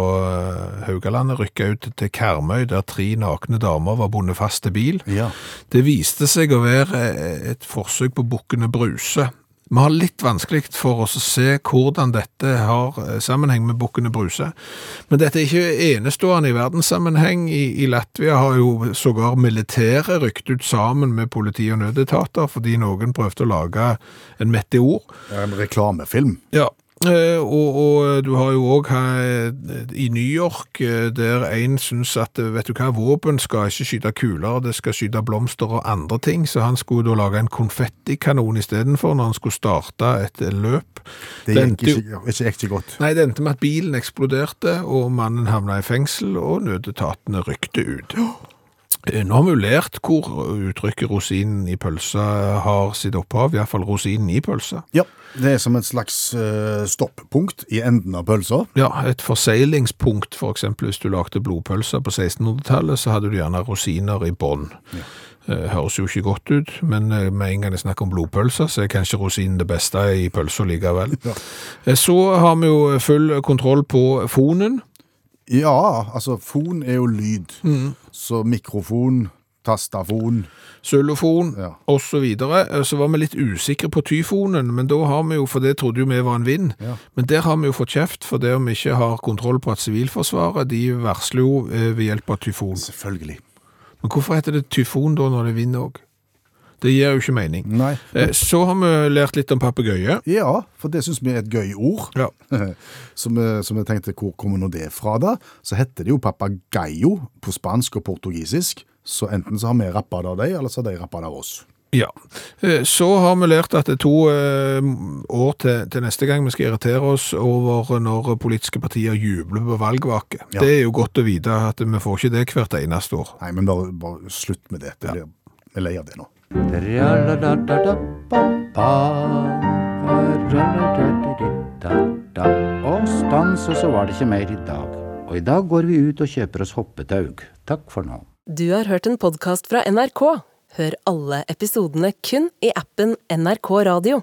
Haugalandet rykke ut til Karmøy, der tre nakne damer var bundet fast til bil. Ja. Det viste seg å være et forsøk på bukkene Bruse. Vi har litt vanskelig for oss å se hvordan dette har eh, sammenheng med bukkene Bruse. Men dette er ikke enestående i verdenssammenheng. I, I Latvia har jo sågar militæret rykt ut sammen med politi og nødetater fordi noen prøvde å lage en meteor. En reklamefilm. Ja, og, og du har jo òg i New York, eh, der en syns at eh, vet du hva, våpen skal ikke skyte kuler, det skal skyte blomster og andre ting, så han skulle da lage en konfettikanon istedenfor når han skulle starte et eh, løp. Det gikk endte ikke, ikke, ikke godt. Nei, det endte med at bilen eksploderte, og mannen havna i fengsel, og nødetatene rykte ut. Eh, Nå har vi jo lært hvor uttrykket rosinen i pølsa har sitt opphav, iallfall rosinen i pølsa. Ja, det er som et slags uh, stoppunkt i enden av pølsa. Ja, et forseilingspunkt, for eksempel hvis du lagde blodpølser på 1600-tallet, så hadde du gjerne rosiner i bånn. Eh, Høres jo ikke godt ut, men med en gang det er snakk om blodpølser, så er kanskje rosinen det beste i pølsa likevel. Ja. Så har vi jo full kontroll på fonen. Ja, altså fon er jo lyd. Så mikrofon, tastafon Xylofon Ja. og så videre. Eh, Så var vi litt usikre på tyfonen, men da har vi jo, for det trodde jo vi var en vind, Ja. men der har vi jo fått kjeft for det om vi ikke har kontroll på at Sivilforsvaret, de varsler jo eh, ved hjelp av tyfon. Selvfølgelig. Men hvorfor heter det tyfon da når det er vind òg? Det gir jo ikke mening. Nei. Eh, Så har vi lært litt om papegøye. Ja, for det syns vi er et gøy ord. Ja. Så vi, tenkte, hvor kommer nå det fra da? Så heter det jo papagayo på spansk og portugisisk. Så enten så har vi rappa det av dem, eller så har de rappa det av oss. Ja. Eh, Så har vi lært at det er to eh, år til, til neste gang vi skal irritere oss over når politiske partier jubler på valgvake. Ja. Det er jo godt å vite at vi får ikke det hvert eneste år. Nei, men bare, bare slutt med det. Vi ja. er lei av det nå. Og stans, og så var det ikke mer i dag. Og i dag går vi ut og kjøper oss hoppetaug. Takk for nå. Du har hørt en podkast fra NRK. Hør alle episodene kun i appen NRK Radio.